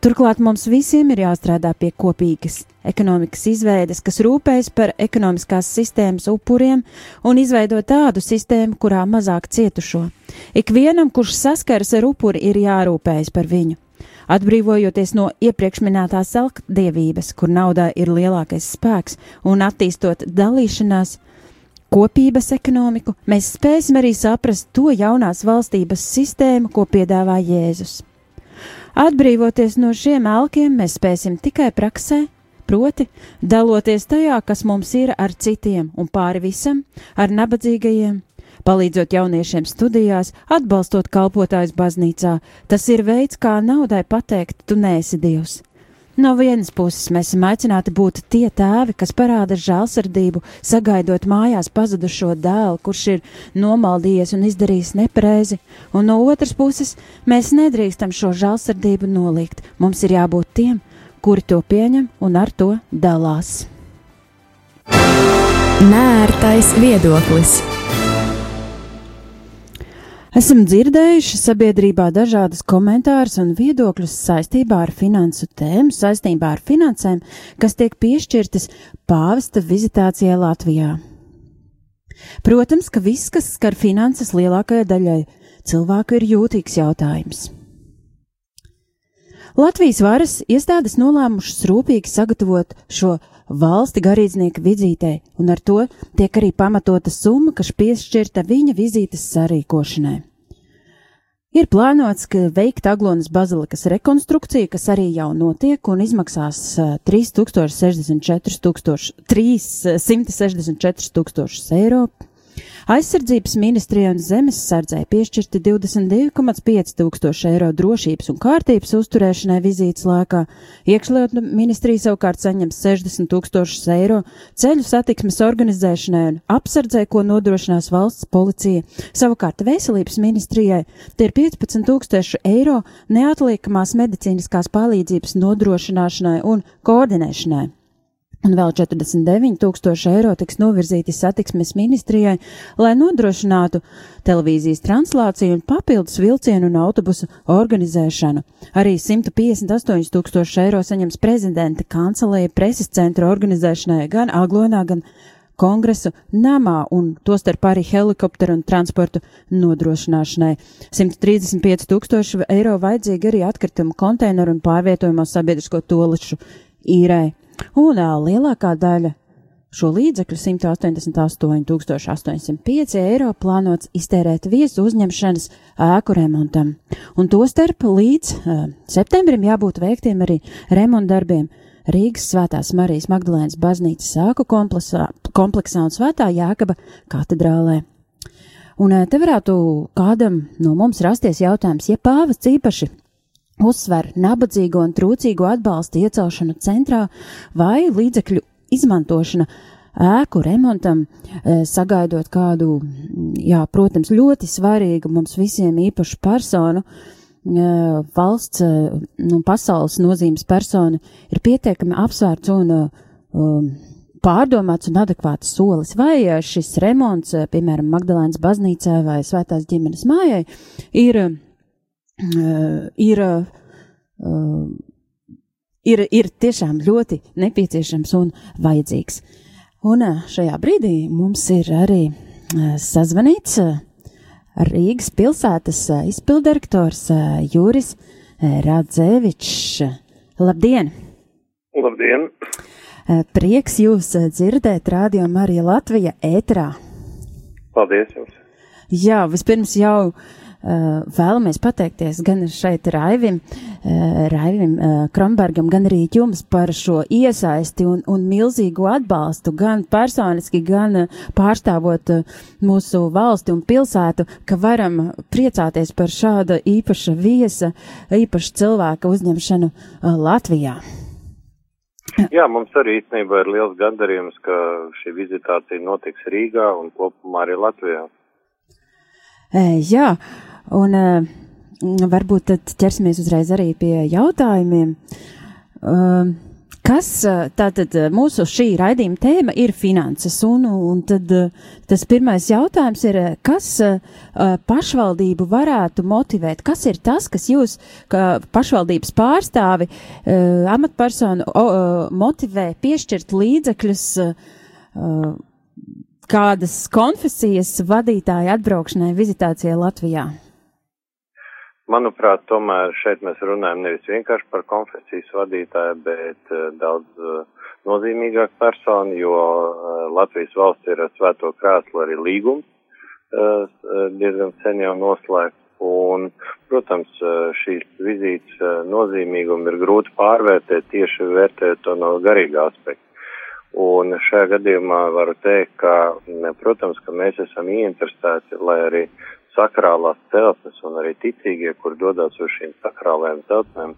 Turklāt mums visiem ir jāstrādā pie kopīgas ekonomikas izveides, kas rūpējas par ekonomiskās sistēmas upuriem un izveido tādu sistēmu, kurā mazāk cietušo. Ikvienam, kurš saskaras ar upuri, ir jārūpējas par viņu. Atbrīvojoties no iepriekš minētās elkdievības, kur naudā ir lielākais spēks, un attīstot dalīšanās, kopības ekonomiku, mēs spēsim arī saprast to jaunās valstības sistēmu, ko piedāvā Jēzus. Atbrīvoties no šiem elkiem, mēs spēsim tikai praksē, proti, daloties tajā, kas mums ir ar citiem un pāri visam, ar nabadzīgajiem, palīdzot jauniešiem studijās, atbalstot kalpotājus baznīcā. Tas ir veids, kā naudai pateikt, tu nēsi Dievs. No vienas puses mēs esam aicināti būt tie tēvi, kas parāda žēlsirdību, sagaidot mājās pazudušo dēlu, kurš ir nomaldījies un izdarījis nepareizi, un no otras puses mēs nedrīkstam šo žēlsirdību nolikt. Mums ir jābūt tiem, kuri to pieņem un ar to dalās. Nērtais viedoklis. Esam dzirdējuši sabiedrībā dažādas komentārus un viedokļus saistībā ar finansu tēmu, saistībā ar finansēm, kas tiek piešķirtas pāvesta vizitācijai Latvijā. Protams, ka viss, kas skar finanses lielākajai daļai cilvēku, ir jūtīgs jautājums. Latvijas varas iestādes nolēmušas rūpīgi sagatavot šo valsti garīdznieka vizītei, un ar to tiek arī pamatota summa, kas piešķirta viņa vizītes sarīkošanai. Ir plānots, ka veikt Aglonas bazilikas rekonstrukciju, kas arī jau notiek un izmaksās 3064 tūkstoši, 364 tūkstošus eiro Aizsardzības ministrijai un zemes sardzē piešķirti 22,5 tūkstoši eiro drošības un kārtības uzturēšanai vizītes laikā, iekšlietu ministrija savukārt saņems 60 tūkstošus eiro ceļu satiksmes organizēšanai un apsardzē, ko nodrošinās valsts policija. Savukārt veselības ministrijai tie ir 15 tūkstoši eiro neatliekamās medicīniskās palīdzības nodrošināšanai un koordinēšanai un vēl 49 tūkstoši eiro tiks novirzīti satiksmes ministrijai, lai nodrošinātu televīzijas translāciju un papildus vilcienu un autobusu organizēšanu. Arī 158 tūkstoši eiro saņems prezidenta kancelēja preses centra organizēšanai gan Aglonā, gan kongresu namā un tostarp arī helikopteru un transportu nodrošināšanai. 135 tūkstoši eiro vajadzīgi arī atkritumu konteineru un pārvietojamo sabiedrisko tolišu īrai. Un lielākā daļa šo līdzekļu 188,805 eiro plānots iztērēt viesu uzņemšanas ēku remontam, un to starp līdz uh, septembrim jābūt veiktiem arī remontdarbiem Rīgas Svētās Marijas Magdalēnas baznīcas ēku kompleksā, kompleksā un Svētā Jākaba katedrālē. Un te varētu kādam no mums rasties jautājums, ja pāvests īpaši uzsver nabadzīgo un trūcīgo atbalstu iecelšanu centrā vai līdzekļu izmantošana ēku remontam, e, sagaidot kādu, jā, protams, ļoti svarīgu mums visiem īpašu personu, e, valsts un nu, pasaules nozīmes persona ir pietiekami apsvērts un um, pārdomāts un adekvāts solis, vai šis remonts, piemēram, Magdalēnas baznīcā vai Svētās ģimenes mājai, ir Eh, ir, eh, ir, ir tiešām ļoti nepieciešams un vajadzīgs. Un eh, šajā brīdī mums ir arī sazvanīts Rīgas pilsētas izpildirektors Jūris Radzēvičs. Labdien! Labdien! Prieks jūs dzirdēt, Rādio Marija Latvija ēterā. Paldies jums! Jā, vispirms jau uh, Uh, vēlamies pateikties gan šeit Raivim, uh, Raivim uh, Kronbergam, gan arī jums par šo iesaisti un, un milzīgu atbalstu, gan personiski, gan pārstāvot mūsu valsti un pilsētu, ka varam priecāties par šāda īpaša viesa, īpaša cilvēka uzņemšanu Latvijā. Jā, mums arī īstenībā ir liels gandarījums, ka šī vizitācija notiks Rīgā un kopumā arī Latvijā. E, jā, Un uh, varbūt tad ķersimies uzreiz arī pie jautājumiem. Uh, Kas tātad mūsu šī raidījuma tēma ir finanses, un, un tad tas pirmais jautājums ir, kas pašvaldību varētu motivēt? Kas ir tas, kas jūs, kā pašvaldības pārstāvi, amatpersonu motivē piešķirt līdzekļus kādas konfesijas vadītāja atbraukšanai vizitācijai Latvijā? Manuprāt, tomēr šeit mēs runājam nevis vienkārši par konfesijas vadītāju, bet uh, daudz uh, nozīmīgāk personu, jo uh, Latvijas valsts ir ar svēto krēslu arī līgums diezgan sen jau noslēgts. Un, protams, šīs vizītes nozīmīgumu ir grūti pārvērtēt tieši vērtēt to no garīga aspekta. Un šajā gadījumā varu teikt, ka, protams, ka mēs esam ieinteresēti, lai arī sakrālās celtnes un arī ticīgie, kur dodas uz šīm sakrālajām celtnēm,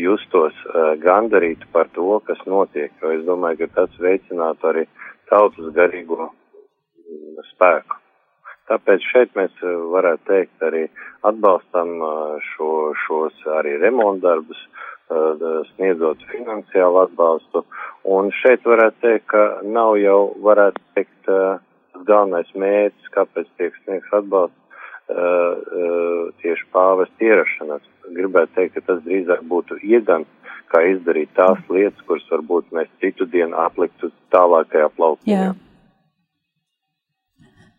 justos uh, gandarīti par to, kas notiek, jo es domāju, ka tas veicinātu arī tautas garīgo spēku. Tāpēc šeit mēs eh, varētu teikt arī atbalstam eh, šo, šos arī remontdarbus, sniedzot finansiālu atbalstu. Un šeit varētu teikt, ka nav jau, varētu teikt, galvenais mērķis, kāpēc tiek sniegs atbalsts tieši pāvest ierašanās. Gribētu teikt, ka tas drīzāk būtu iegans, kā izdarīt tās lietas, kuras varbūt mēs citu dienu atliktu tālākajā plaukumā.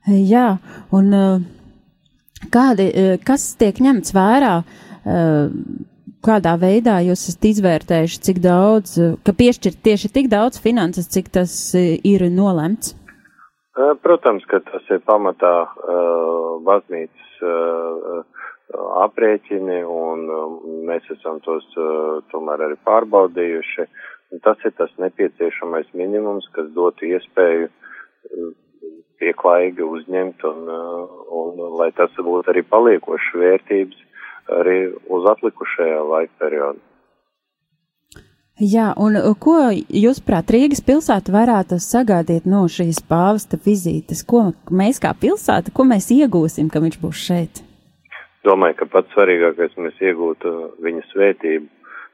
Jā, un eh, kādi, kas tiek ņemts vērā, kādā veidā jūs esat izvērtējuši, cik daudz, ka piešķirt tieši tik daudz finanses, cik tas ir nolemts? Protams, ka tas ir pamatā baznīcas aprēķini, un mēs esam tos tomēr arī pārbaudījuši. Tas ir tas nepieciešamais minimums, kas dotu iespēju pieklājīgi uzņemt un, uh, un, un lai tas būtu arī paliekošas vērtības arī uz atlikušajā laika periodu. Jā, un uh, ko jūs prāt Rīgas pilsēta varētu sagaidīt no šīs pāvesta vizītes? Ko mēs kā pilsēta, ko mēs iegūsim, ka viņš būs šeit? Domāju, ka pats svarīgākais mēs iegūtu viņa svētību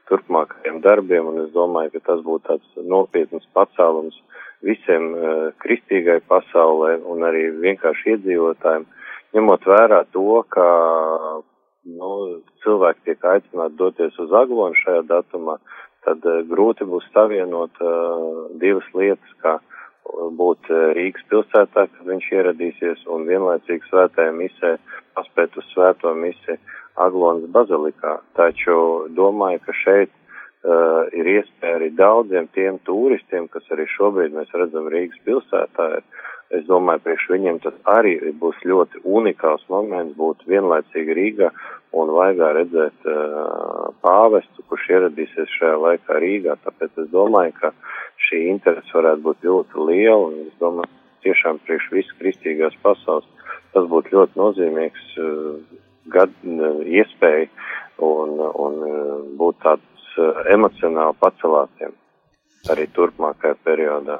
turpmākajiem darbiem, un es domāju, ka tas būtu tāds nopietns pacēlums visiem uh, kristīgai pasaulē un arī vienkārši iedzīvotājiem, ņemot vērā to, ka nu, cilvēki tiek aicināti doties uz Aglonu šajā datumā, tad uh, grūti būs savienot uh, divas lietas, kā būt Rīgas pilsētā, kad viņš ieradīsies, un vienlaicīgi svētajā misē paspēt uz svēto misi Aglonas bazilikā. Taču domāju, ka šeit uh, ir iespēja arī daudziem tiem turistiem, kas arī šobrīd mēs redzam Rīgas pilsētā. Es domāju, priekš viņiem tas arī būs ļoti unikāls moments būt vienlaicīgi Rīgā un vaigā redzēt uh, pāvestu, kurš ieradīsies šajā laikā Rīgā. Tāpēc es domāju, ka šī interese varētu būt ļoti liela un es domāju, tiešām priekš visu kristīgās pasaules tas būtu ļoti nozīmīgs uh, gad, uh, iespēja un, un uh, būt tāds Eh, emocionāli pacelātiem arī turpmākajā periodā.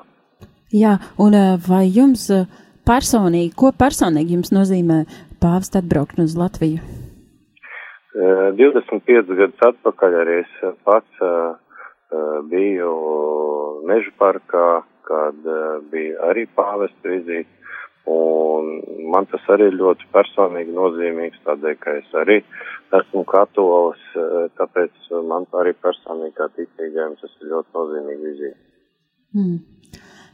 Jā, un eh, vai jums eh, personīgi, ko personīgi jums nozīmē pāvest atbraukt uz Latviju? 25 gadus atpakaļ arī es pats biju Meža parkā, kad bija arī pāvesta vizīte, un man tas arī ļoti personīgi nozīmīgs, tādēļ, ka es arī esmu katolis, eh, tāpēc man arī personīgi kā ticīgajam tas ir ļoti nozīmīgi vizīte. Mm.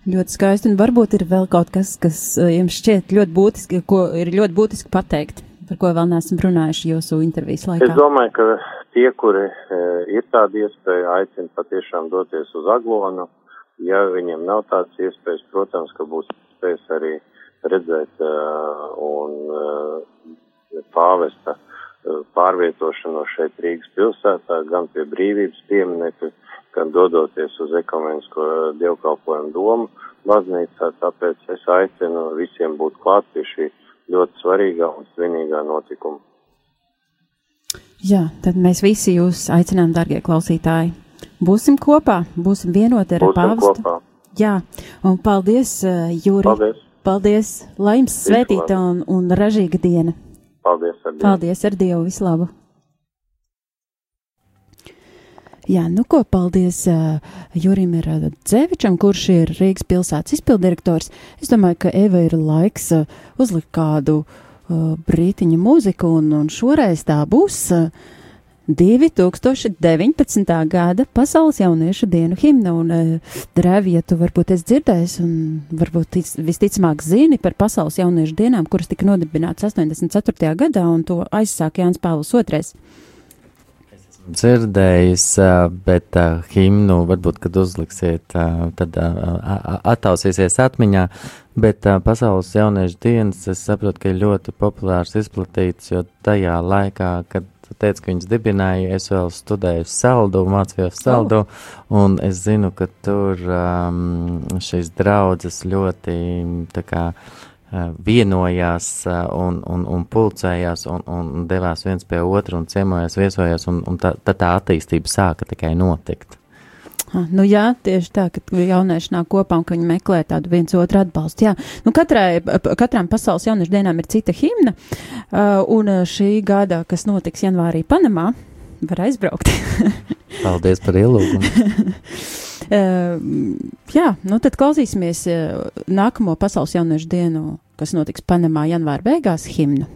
Ļoti skaisti, un varbūt ir vēl kaut kas, kas eh, jums šķiet ļoti būtiski, ko ir ļoti būtiski pateikt, par ko vēl neesam runājuši jūsu intervijas laikā. Es domāju, ka tie, kuri e, ir tāda iespēja, aicina patiešām doties uz Aglonu. Ja viņiem nav tādas iespējas, protams, ka būs iespējas arī redzēt uh, un uh, pāvesta pārvietošanos šeit Rīgas pilsētā, gan pie brīvības pieminekļa, gan dodoties uz ekumenisko dievkalpojumu domu baznīcā, tāpēc es aicinu visiem būt klāt pie šī ļoti svarīgā un svinīgā notikuma. Jā, tad mēs visi jūs aicinām, darbie klausītāji. Būsim kopā, būsim vienoti ar pāvestu. Jā, un paldies, Jūri. Paldies. Paldies, lai jums svētīta un, un ražīga diena. Paldies ar Dievu. Paldies ar Dievu, vislabu. Jā, nu ko, paldies uh, Jurim Radzevičam, kurš ir Rīgas pilsētas izpildirektors. Es domāju, ka Eva ir laiks uh, uzlikt kādu uh, brītiņa mūziku, un, un šoreiz tā būs uh, 2019. gada Pasaules jauniešu dienu himna, un uh, Drēvi, ja tu varbūt esi dzirdējis, un varbūt tic, visticamāk zini par Pasaules jauniešu dienām, kuras tika nodibināts 84. gadā, un to aizsāka Jānis Pāvils II. Dzirdējis, uh, bet uh, himnu varbūt, kad uzliksiet, uh, tad uh, attausīsies atmiņā, bet uh, Pasaules jauniešu dienas, es saprotu, ka ir ļoti populārs izplatīts, jo tajā laikā, kad Tu teici, ka viņas dibināja, es vēl studēju saldu, mācījos saldu, un es zinu, ka tur um, šīs draudzes ļoti tā kā uh, vienojās uh, un, un, un pulcējās un, un devās viens pie otra un ciemojās, viesojās, un, un tā, tā attīstība sāka tikai notikt. Nu jā, tieši tā, ka jaunieši nāk kopā un ka viņi meklē tādu viens otru atbalstu. Jā, nu katrai, katram pasaules jauniešu dienām ir cita himna, un šī gada, kas notiks janvārī Panamā, var aizbraukt. Paldies par ielūgumu. jā, nu tad klausīsimies nākamo pasaules jauniešu dienu, kas notiks Panamā janvāra beigās, himnu.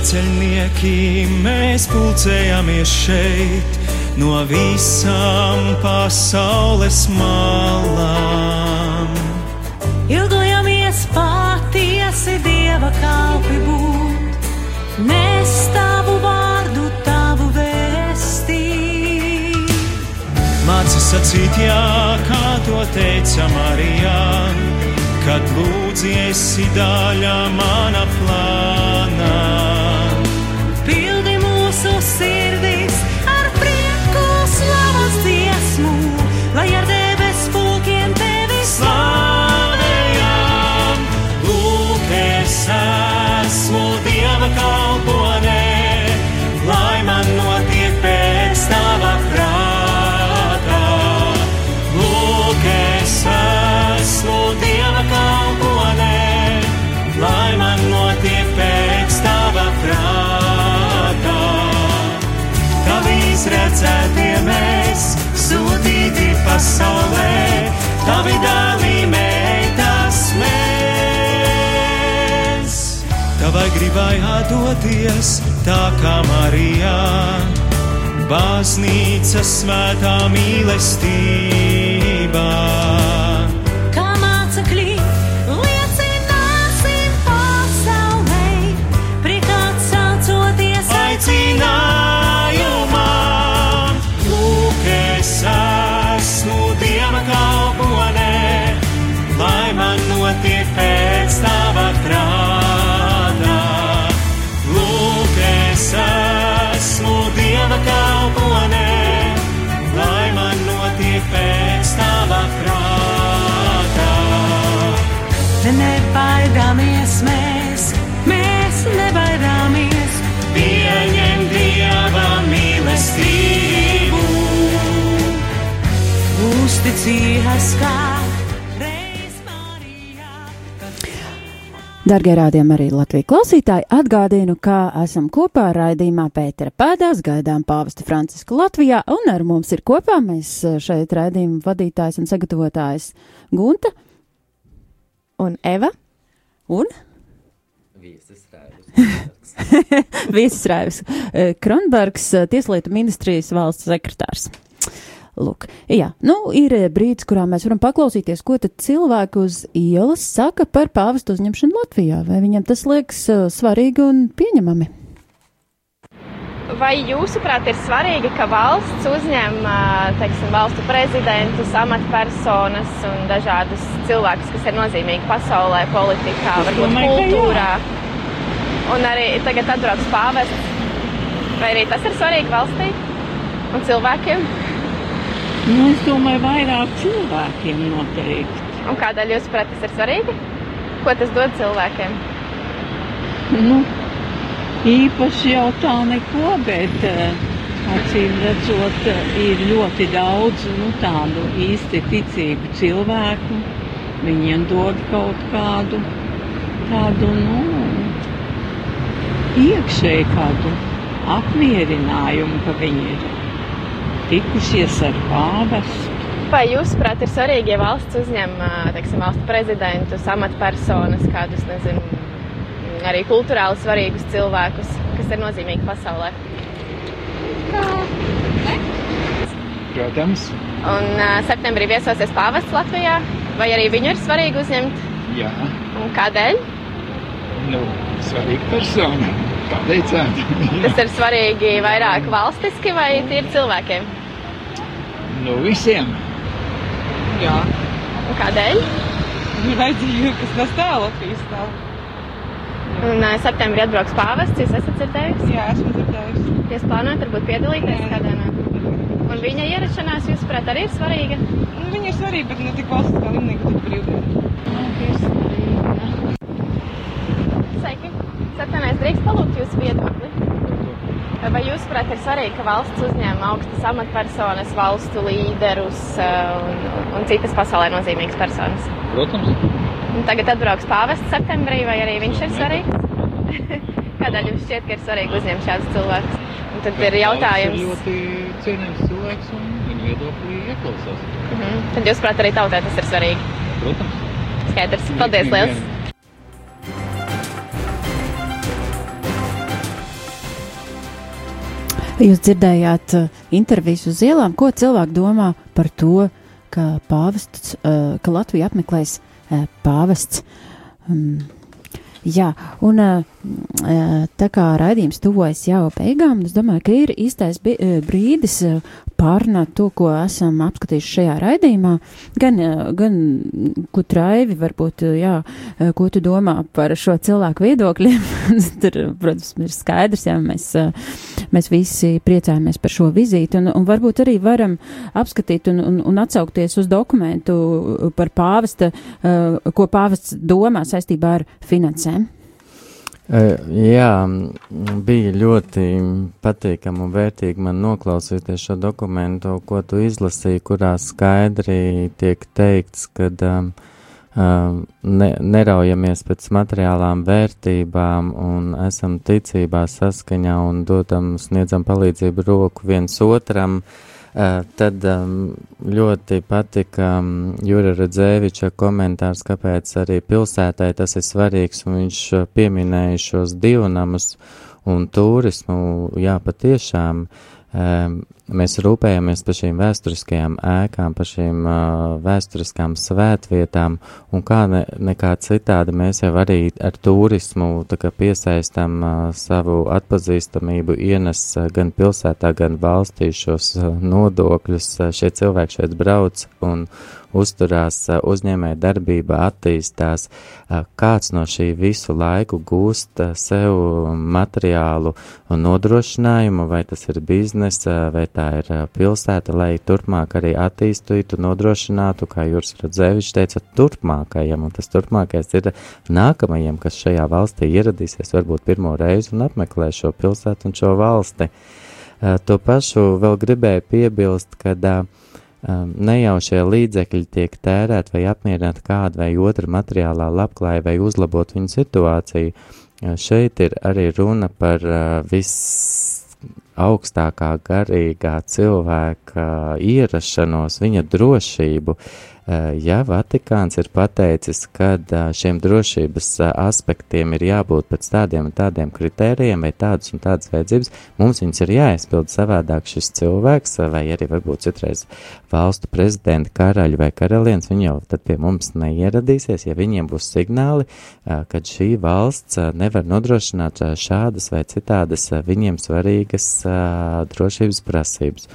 Svēceļnieki mēs pulcējamies šeit no visām pasaules malām. Ilgojamies patiesi dieva kalpi būt, nes tavu vārdu, tavu vēstī. Māci sacīt, jā, kā to teica Marijā, kad lūdzies daļa mana plānā pasaulē, tavi dāvīmēji tas mēs. Tavai gribai atdoties, tā kā Marijā, baznīca svētā mīlestībā. Notiek Uzticies kā Dargie rādījumi arī Latvijas klausītāji, atgādinu, ka esam kopā raidījumā Pētera pēdās, gaidām pāvestu Francisku Latvijā, un ar mums ir kopā mēs eh, šeit raidījuma vadītājs un sagatavotājs Gunta un Eva un Viesis Raivis eh, Kronbergs, eh, Tieslietu ministrijas valsts sekretārs. Lūk, jā, nu, ir eh, brīdis, kurā mēs varam paklausīties, ko tad cilvēki uz ielas saka par pāvestu uzņemšanu Latvijā. Vai viņam tas liekas uh, svarīgi un pieņemami? Vai jūsuprāt ir svarīgi, ka valsts uzņem eh, teiksim, valstu prezidentus, amatpersonas un dažādus cilvēkus, kas ir nozīmīgi pasaulē, politikā, varbūt kultūrā? Un arī tagad atbrauc pāvests. Vai arī tas ir svarīgi valstī un cilvēkiem? Nu, es domāju, vairāk cilvēkiem noteikti. Un kādēļ jūs prāt, tas ir svarīgi? Ko tas dod cilvēkiem? Nu, īpaši jau tā neko, bet uh, acīm redzot, ir ļoti daudz nu, tādu īsti ticīgu cilvēku. Viņiem dod kaut kādu tādu, nu, iekšēji kādu apmierinājumu, ka viņi ir tikušies ar pāvestu. Vai jūs, prāt, ir svarīgi, ja valsts uzņem, teiksim, valstu prezidentus, amatpersonas, kādus, nezinu, arī kultūrāli svarīgus cilvēkus, kas ir nozīmīgi pasaulē? Protams. Un septembrī viesosies pāvests Latvijā, vai arī viņu ir svarīgi uzņemt? Jā. Un kādēļ? Nu, svarīga persona. Kā teicāt? Tas ir svarīgi vairāk valstiski vai tīri cilvēkiem? Nu, visiem. Jā. Un kādēļ? Ir vajadzīgi, kas tā Latvijas stāv. Un uh, septembrī atbrauks pāvests, jūs esat dzirdējusi? Jā, esmu dzirdējusi. Jūs plānojat varbūt piedalīties kādā no? Un viņa ierašanās, jūs prāt, arī ir svarīga? Nu, viņa ir svarīga, bet ne tik valstiskā līmenī, kā tik brīvdiena. Ir svarīga. Sveiki! Septembrī drīkst palūgt jūsu viedokli. Vai jūs, prāt, ir svarīgi, ka valsts uzņem augstas amatpersonas, valstu līderus un, un citas pasaulē nozīmīgas personas? Protams. Un tagad atbrauks pāvests septembrī, vai arī viņš ir svarīgs? Kādēļ jums šķiet, ka ir svarīgi uzņemt šādus cilvēkus? Un tad ir jautājums. Viņš ir ļoti cienījams cilvēks un viņa viedoklī ieklausās. Mm -hmm. Tad jūs, prāt, arī tautai tas ir svarīgi? Protams. Skaidrs. Paldies, liels! Jūs dzirdējāt uh, intervijas uz ielām, ko cilvēki domā par to, ka, pāvests, uh, ka Latvija apmeklēs uh, pāvests. Um, Jā, un tā kā raidījums tuvojas jau beigām, es domāju, ka ir īstais brīdis pārnāt to, ko esam apskatījuši šajā raidījumā. Gan, gan ko traivi, varbūt, jā, ko tu domā par šo cilvēku viedokļiem. Tur, protams, ir skaidrs, jā, mēs, mēs visi priecājamies par šo vizīti, un, un varbūt arī varam apskatīt un, un, un atsaukties uz dokumentu par pāvesta, ko pāvests domā saistībā ar finansēm. Jā, bija ļoti patīkami un vērtīgi man noklausīties šo dokumentu, ko tu izlasīji, kurā skaidri tiek teikts, ka um, ne, neraujamies pēc materiālām vērtībām un esam ticībā saskaņā un dodam, sniedzam palīdzību roku viens otram. Uh, Uh, tad um, ļoti patika Jura Redzēviča komentārs, kāpēc arī pilsētai tas ir svarīgs, un viņš pieminēja šos divnamus un turismu. Jā, patiešām um, mēs rūpējamies par šīm vēsturiskajām ēkām, par šīm uh, vēsturiskām svētvietām, un kā ne, nekā citādi mēs jau arī ar turismu piesaistam uh, savu atpazīstamību, ienes uh, gan pilsētā, gan valstī šos uh, nodokļus. Uh, šie cilvēki šeit brauc un uzturās, uzņēmē darbība attīstās, kāds no šī visu laiku gūst sev materiālu nodrošinājumu, vai tas ir biznesa, vai tā ir pilsēta, lai turpmāk arī attīstītu, nodrošinātu, kā Jūras Radzevičs teica, turpmākajam, un tas turpmākais ir nākamajam, kas šajā valstī ieradīsies varbūt pirmo reizi un apmeklē šo pilsētu un šo valsti. To pašu vēl gribēju piebilst, kad uh, um, ne jau šie līdzekļi tiek tērēti vai apmierināt kādu vai otru materiālā labklājību vai uzlabot viņu situāciju. Uh, šeit ir arī runa par uh, viss augstākā garīgā cilvēka ierašanos, viņa drošību, Eh, ja Vatikāns ir pateicis, ka eh, šiem drošības eh, aspektiem ir jābūt pēc tādiem un tādiem kritērijiem vai tādas un tādas vajadzības, mums viņas ir jāizpild savādāk šis cilvēks, vai arī varbūt citreiz valstu prezidenti, karaļi vai karaliens, viņi jau tad pie mums neieradīsies, ja viņiem būs signāli, ka šī valsts nevar nodrošināt šādas vai citādas viņiem svarīgas drošības prasības.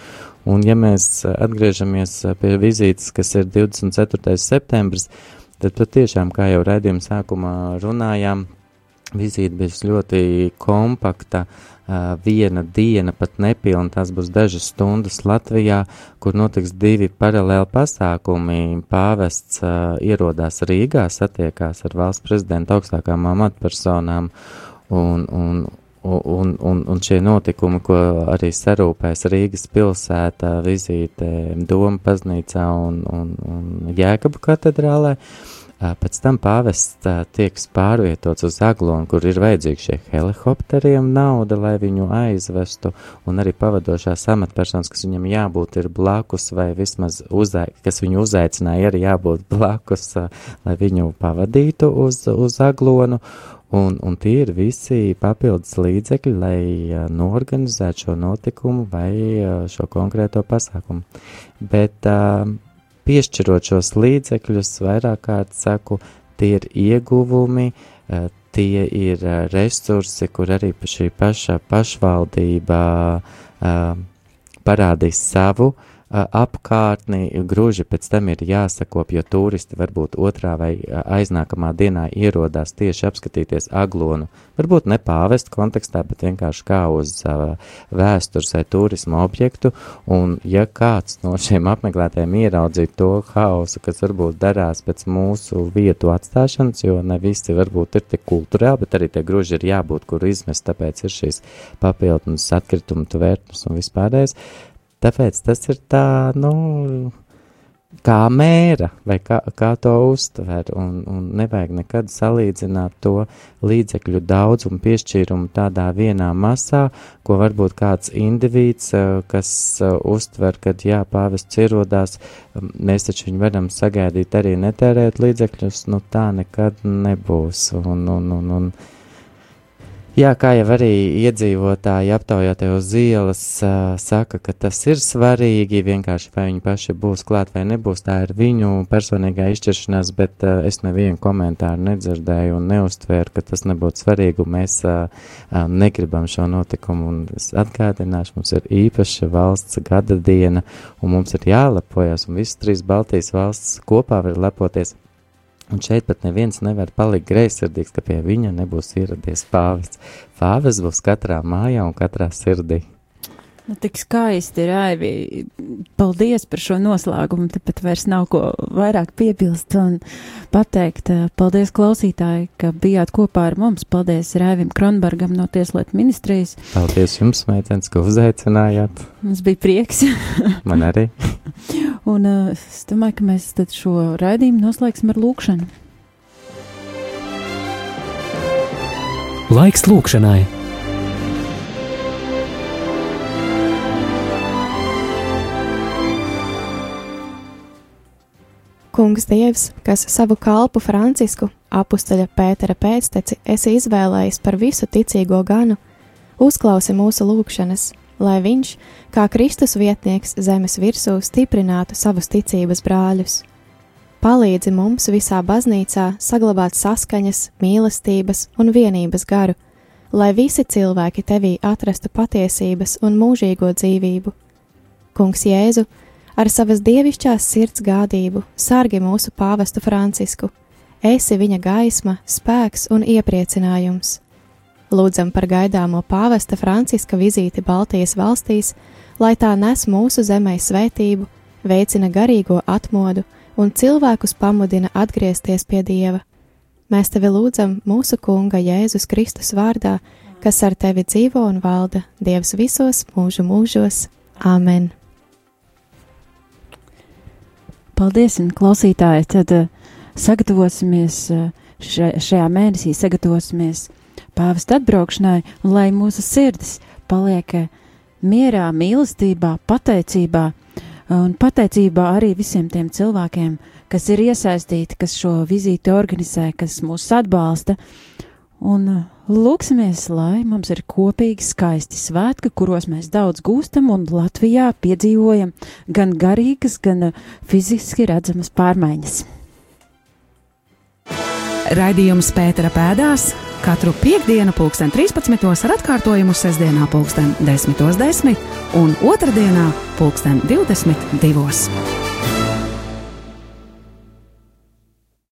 Un, ja mēs atgriežamies pie vizītes, kas ir 24. septembris, tad patiešām, kā jau raidījuma sākumā runājām, vizīte bija ļoti kompakta, viena diena pat nepilna, tās būs dažas stundas Latvijā, kur notiks divi paralēli pasākumi. Pāvests ierodās Rīgā, satiekās ar valsts prezidenta augstākām amatpersonām un, un un, un, un šie notikumi, ko arī sarūpēs Rīgas pilsētā, vizīte Doma baznīcā un, un, un Jēkabu katedrālē, pēc tam pāvests tiek pārvietots uz Aglonu, kur ir vajadzīgi šie helikopteriem nauda, lai viņu aizvestu, un arī pavadošās amatpersonas, kas viņam jābūt ir blakus, vai vismaz uzai, kas viņu uzaicināja, arī jābūt blakus, lai viņu pavadītu uz, uz Aglonu, Un, un tie ir visi papildus līdzekļi, lai uh, norganizētu šo notikumu vai uh, šo konkrēto pasākumu. Bet uh, piešķirot šos līdzekļus, vairāk kārt saku, tie ir ieguvumi, uh, tie ir uh, resursi, kur arī šī paša pašvaldība uh, parādīs savu uh, apkārtni, gruži pēc tam ir jāsakop, jo turisti varbūt otrā vai aiznākamā dienā ierodās tieši apskatīties aglonu. Varbūt ne pāvestu kontekstā, bet vienkārši kā uz vēstures vai turisma objektu, un ja kāds no šiem apmeklētājiem ieraudzītu to hausu, kas varbūt darās pēc mūsu vietu atstāšanas, jo ne visi varbūt ir tik kulturāli, bet arī tie gruži ir jābūt, kur izmest, tāpēc ir šīs papildus atkritumu tvērtnes un vispārējais Tāpēc tas ir tā, nu, kā mēra, vai kā, kā to uztver, un, un nevajag nekad salīdzināt to līdzekļu daudzumu piešķīrumu tādā vienā masā, ko varbūt kāds indivīds, eh, kas uh, uztver, kad jā, pāvests ierodās, mēs taču viņu varam sagaidīt arī netērēt līdzekļus, nu tā nekad nebūs, un, un, un, un Jā, kā jau arī iedzīvotāji aptaujātie uz ielas uh, saka, ka tas ir svarīgi, vienkārši vai viņi paši būs klāt vai nebūs, tā ir viņu personīgā izšķiršanās, bet uh, es nevienu komentāru nedzirdēju un neuztvēru, ka tas nebūtu svarīgi, un mēs uh, uh, negribam šo notikumu, un es atgādināšu, mums ir īpaša valsts gada diena, un mums ir jālepojas, un visas trīs Baltijas valsts kopā var lepoties Un šeit pat neviens nevar palikt greizsirdīgs, ka pie viņa nebūs ieradies pāvis. Pāvis būs katrā mājā un katrā sirdī. Nu, tik skaisti ir aivi. Paldies par šo noslēgumu. Tāpat vairs nav ko vairāk piebilst un pateikt. Paldies klausītāji, ka bijāt kopā ar mums. Paldies Raivim Kronbergam no Tieslietu ministrijas. Paldies jums, meitenes, ka uzaicinājāt. Mums bija prieks. Man arī. un uh, es domāju, ka mēs tad šo raidījumu noslēgsim ar lūkšanu. Laiks lūkšanai! Kungs Dievs, kas savu kalpu Francisku, apustaļa Pētera pēcteci, esi izvēlējis par visu ticīgo ganu, uzklausi mūsu lūgšanas, lai viņš, kā Kristus vietnieks zemes virsū, stiprinātu savus ticības brāļus. Palīdzi mums visā baznīcā saglabāt saskaņas, mīlestības un vienības garu, lai visi cilvēki tevī atrastu patiesības un mūžīgo dzīvību. Kungs Jēzu, ar savas dievišķās sirds gādību sargi mūsu pāvestu Francisku, esi viņa gaisma, spēks un iepriecinājums. Lūdzam par gaidāmo pāvesta Franciska vizīti Baltijas valstīs, lai tā nes mūsu zemē svētību, veicina garīgo atmodu un cilvēkus pamudina atgriezties pie Dieva. Mēs tevi lūdzam mūsu Kunga Jēzus Kristus vārdā, kas ar tevi dzīvo un valda Dievs visos mūžu mūžos. Āmen! Paldies, un klausītāji, tad uh, sagatavosimies uh, šajā mēnesī, sagatavosimies pāvesta atbraukšanai, un lai mūsu sirdis paliek uh, mierā, mīlestībā, pateicībā, un pateicībā arī visiem tiem cilvēkiem, kas ir iesaistīti, kas šo vizīti organizē, kas mūs atbalsta, un Lūksimies, lai mums ir kopīgi skaisti svētki, kuros mēs daudz gūstam un Latvijā piedzīvojam gan garīgas, gan fiziski redzamas pārmaiņas. Raidījums Pētera pēdās katru piekdienu, pulksten 13. ar atkārtojumu sestdienā, pulksten 10.10 10 un otrdienā, pulksten 22.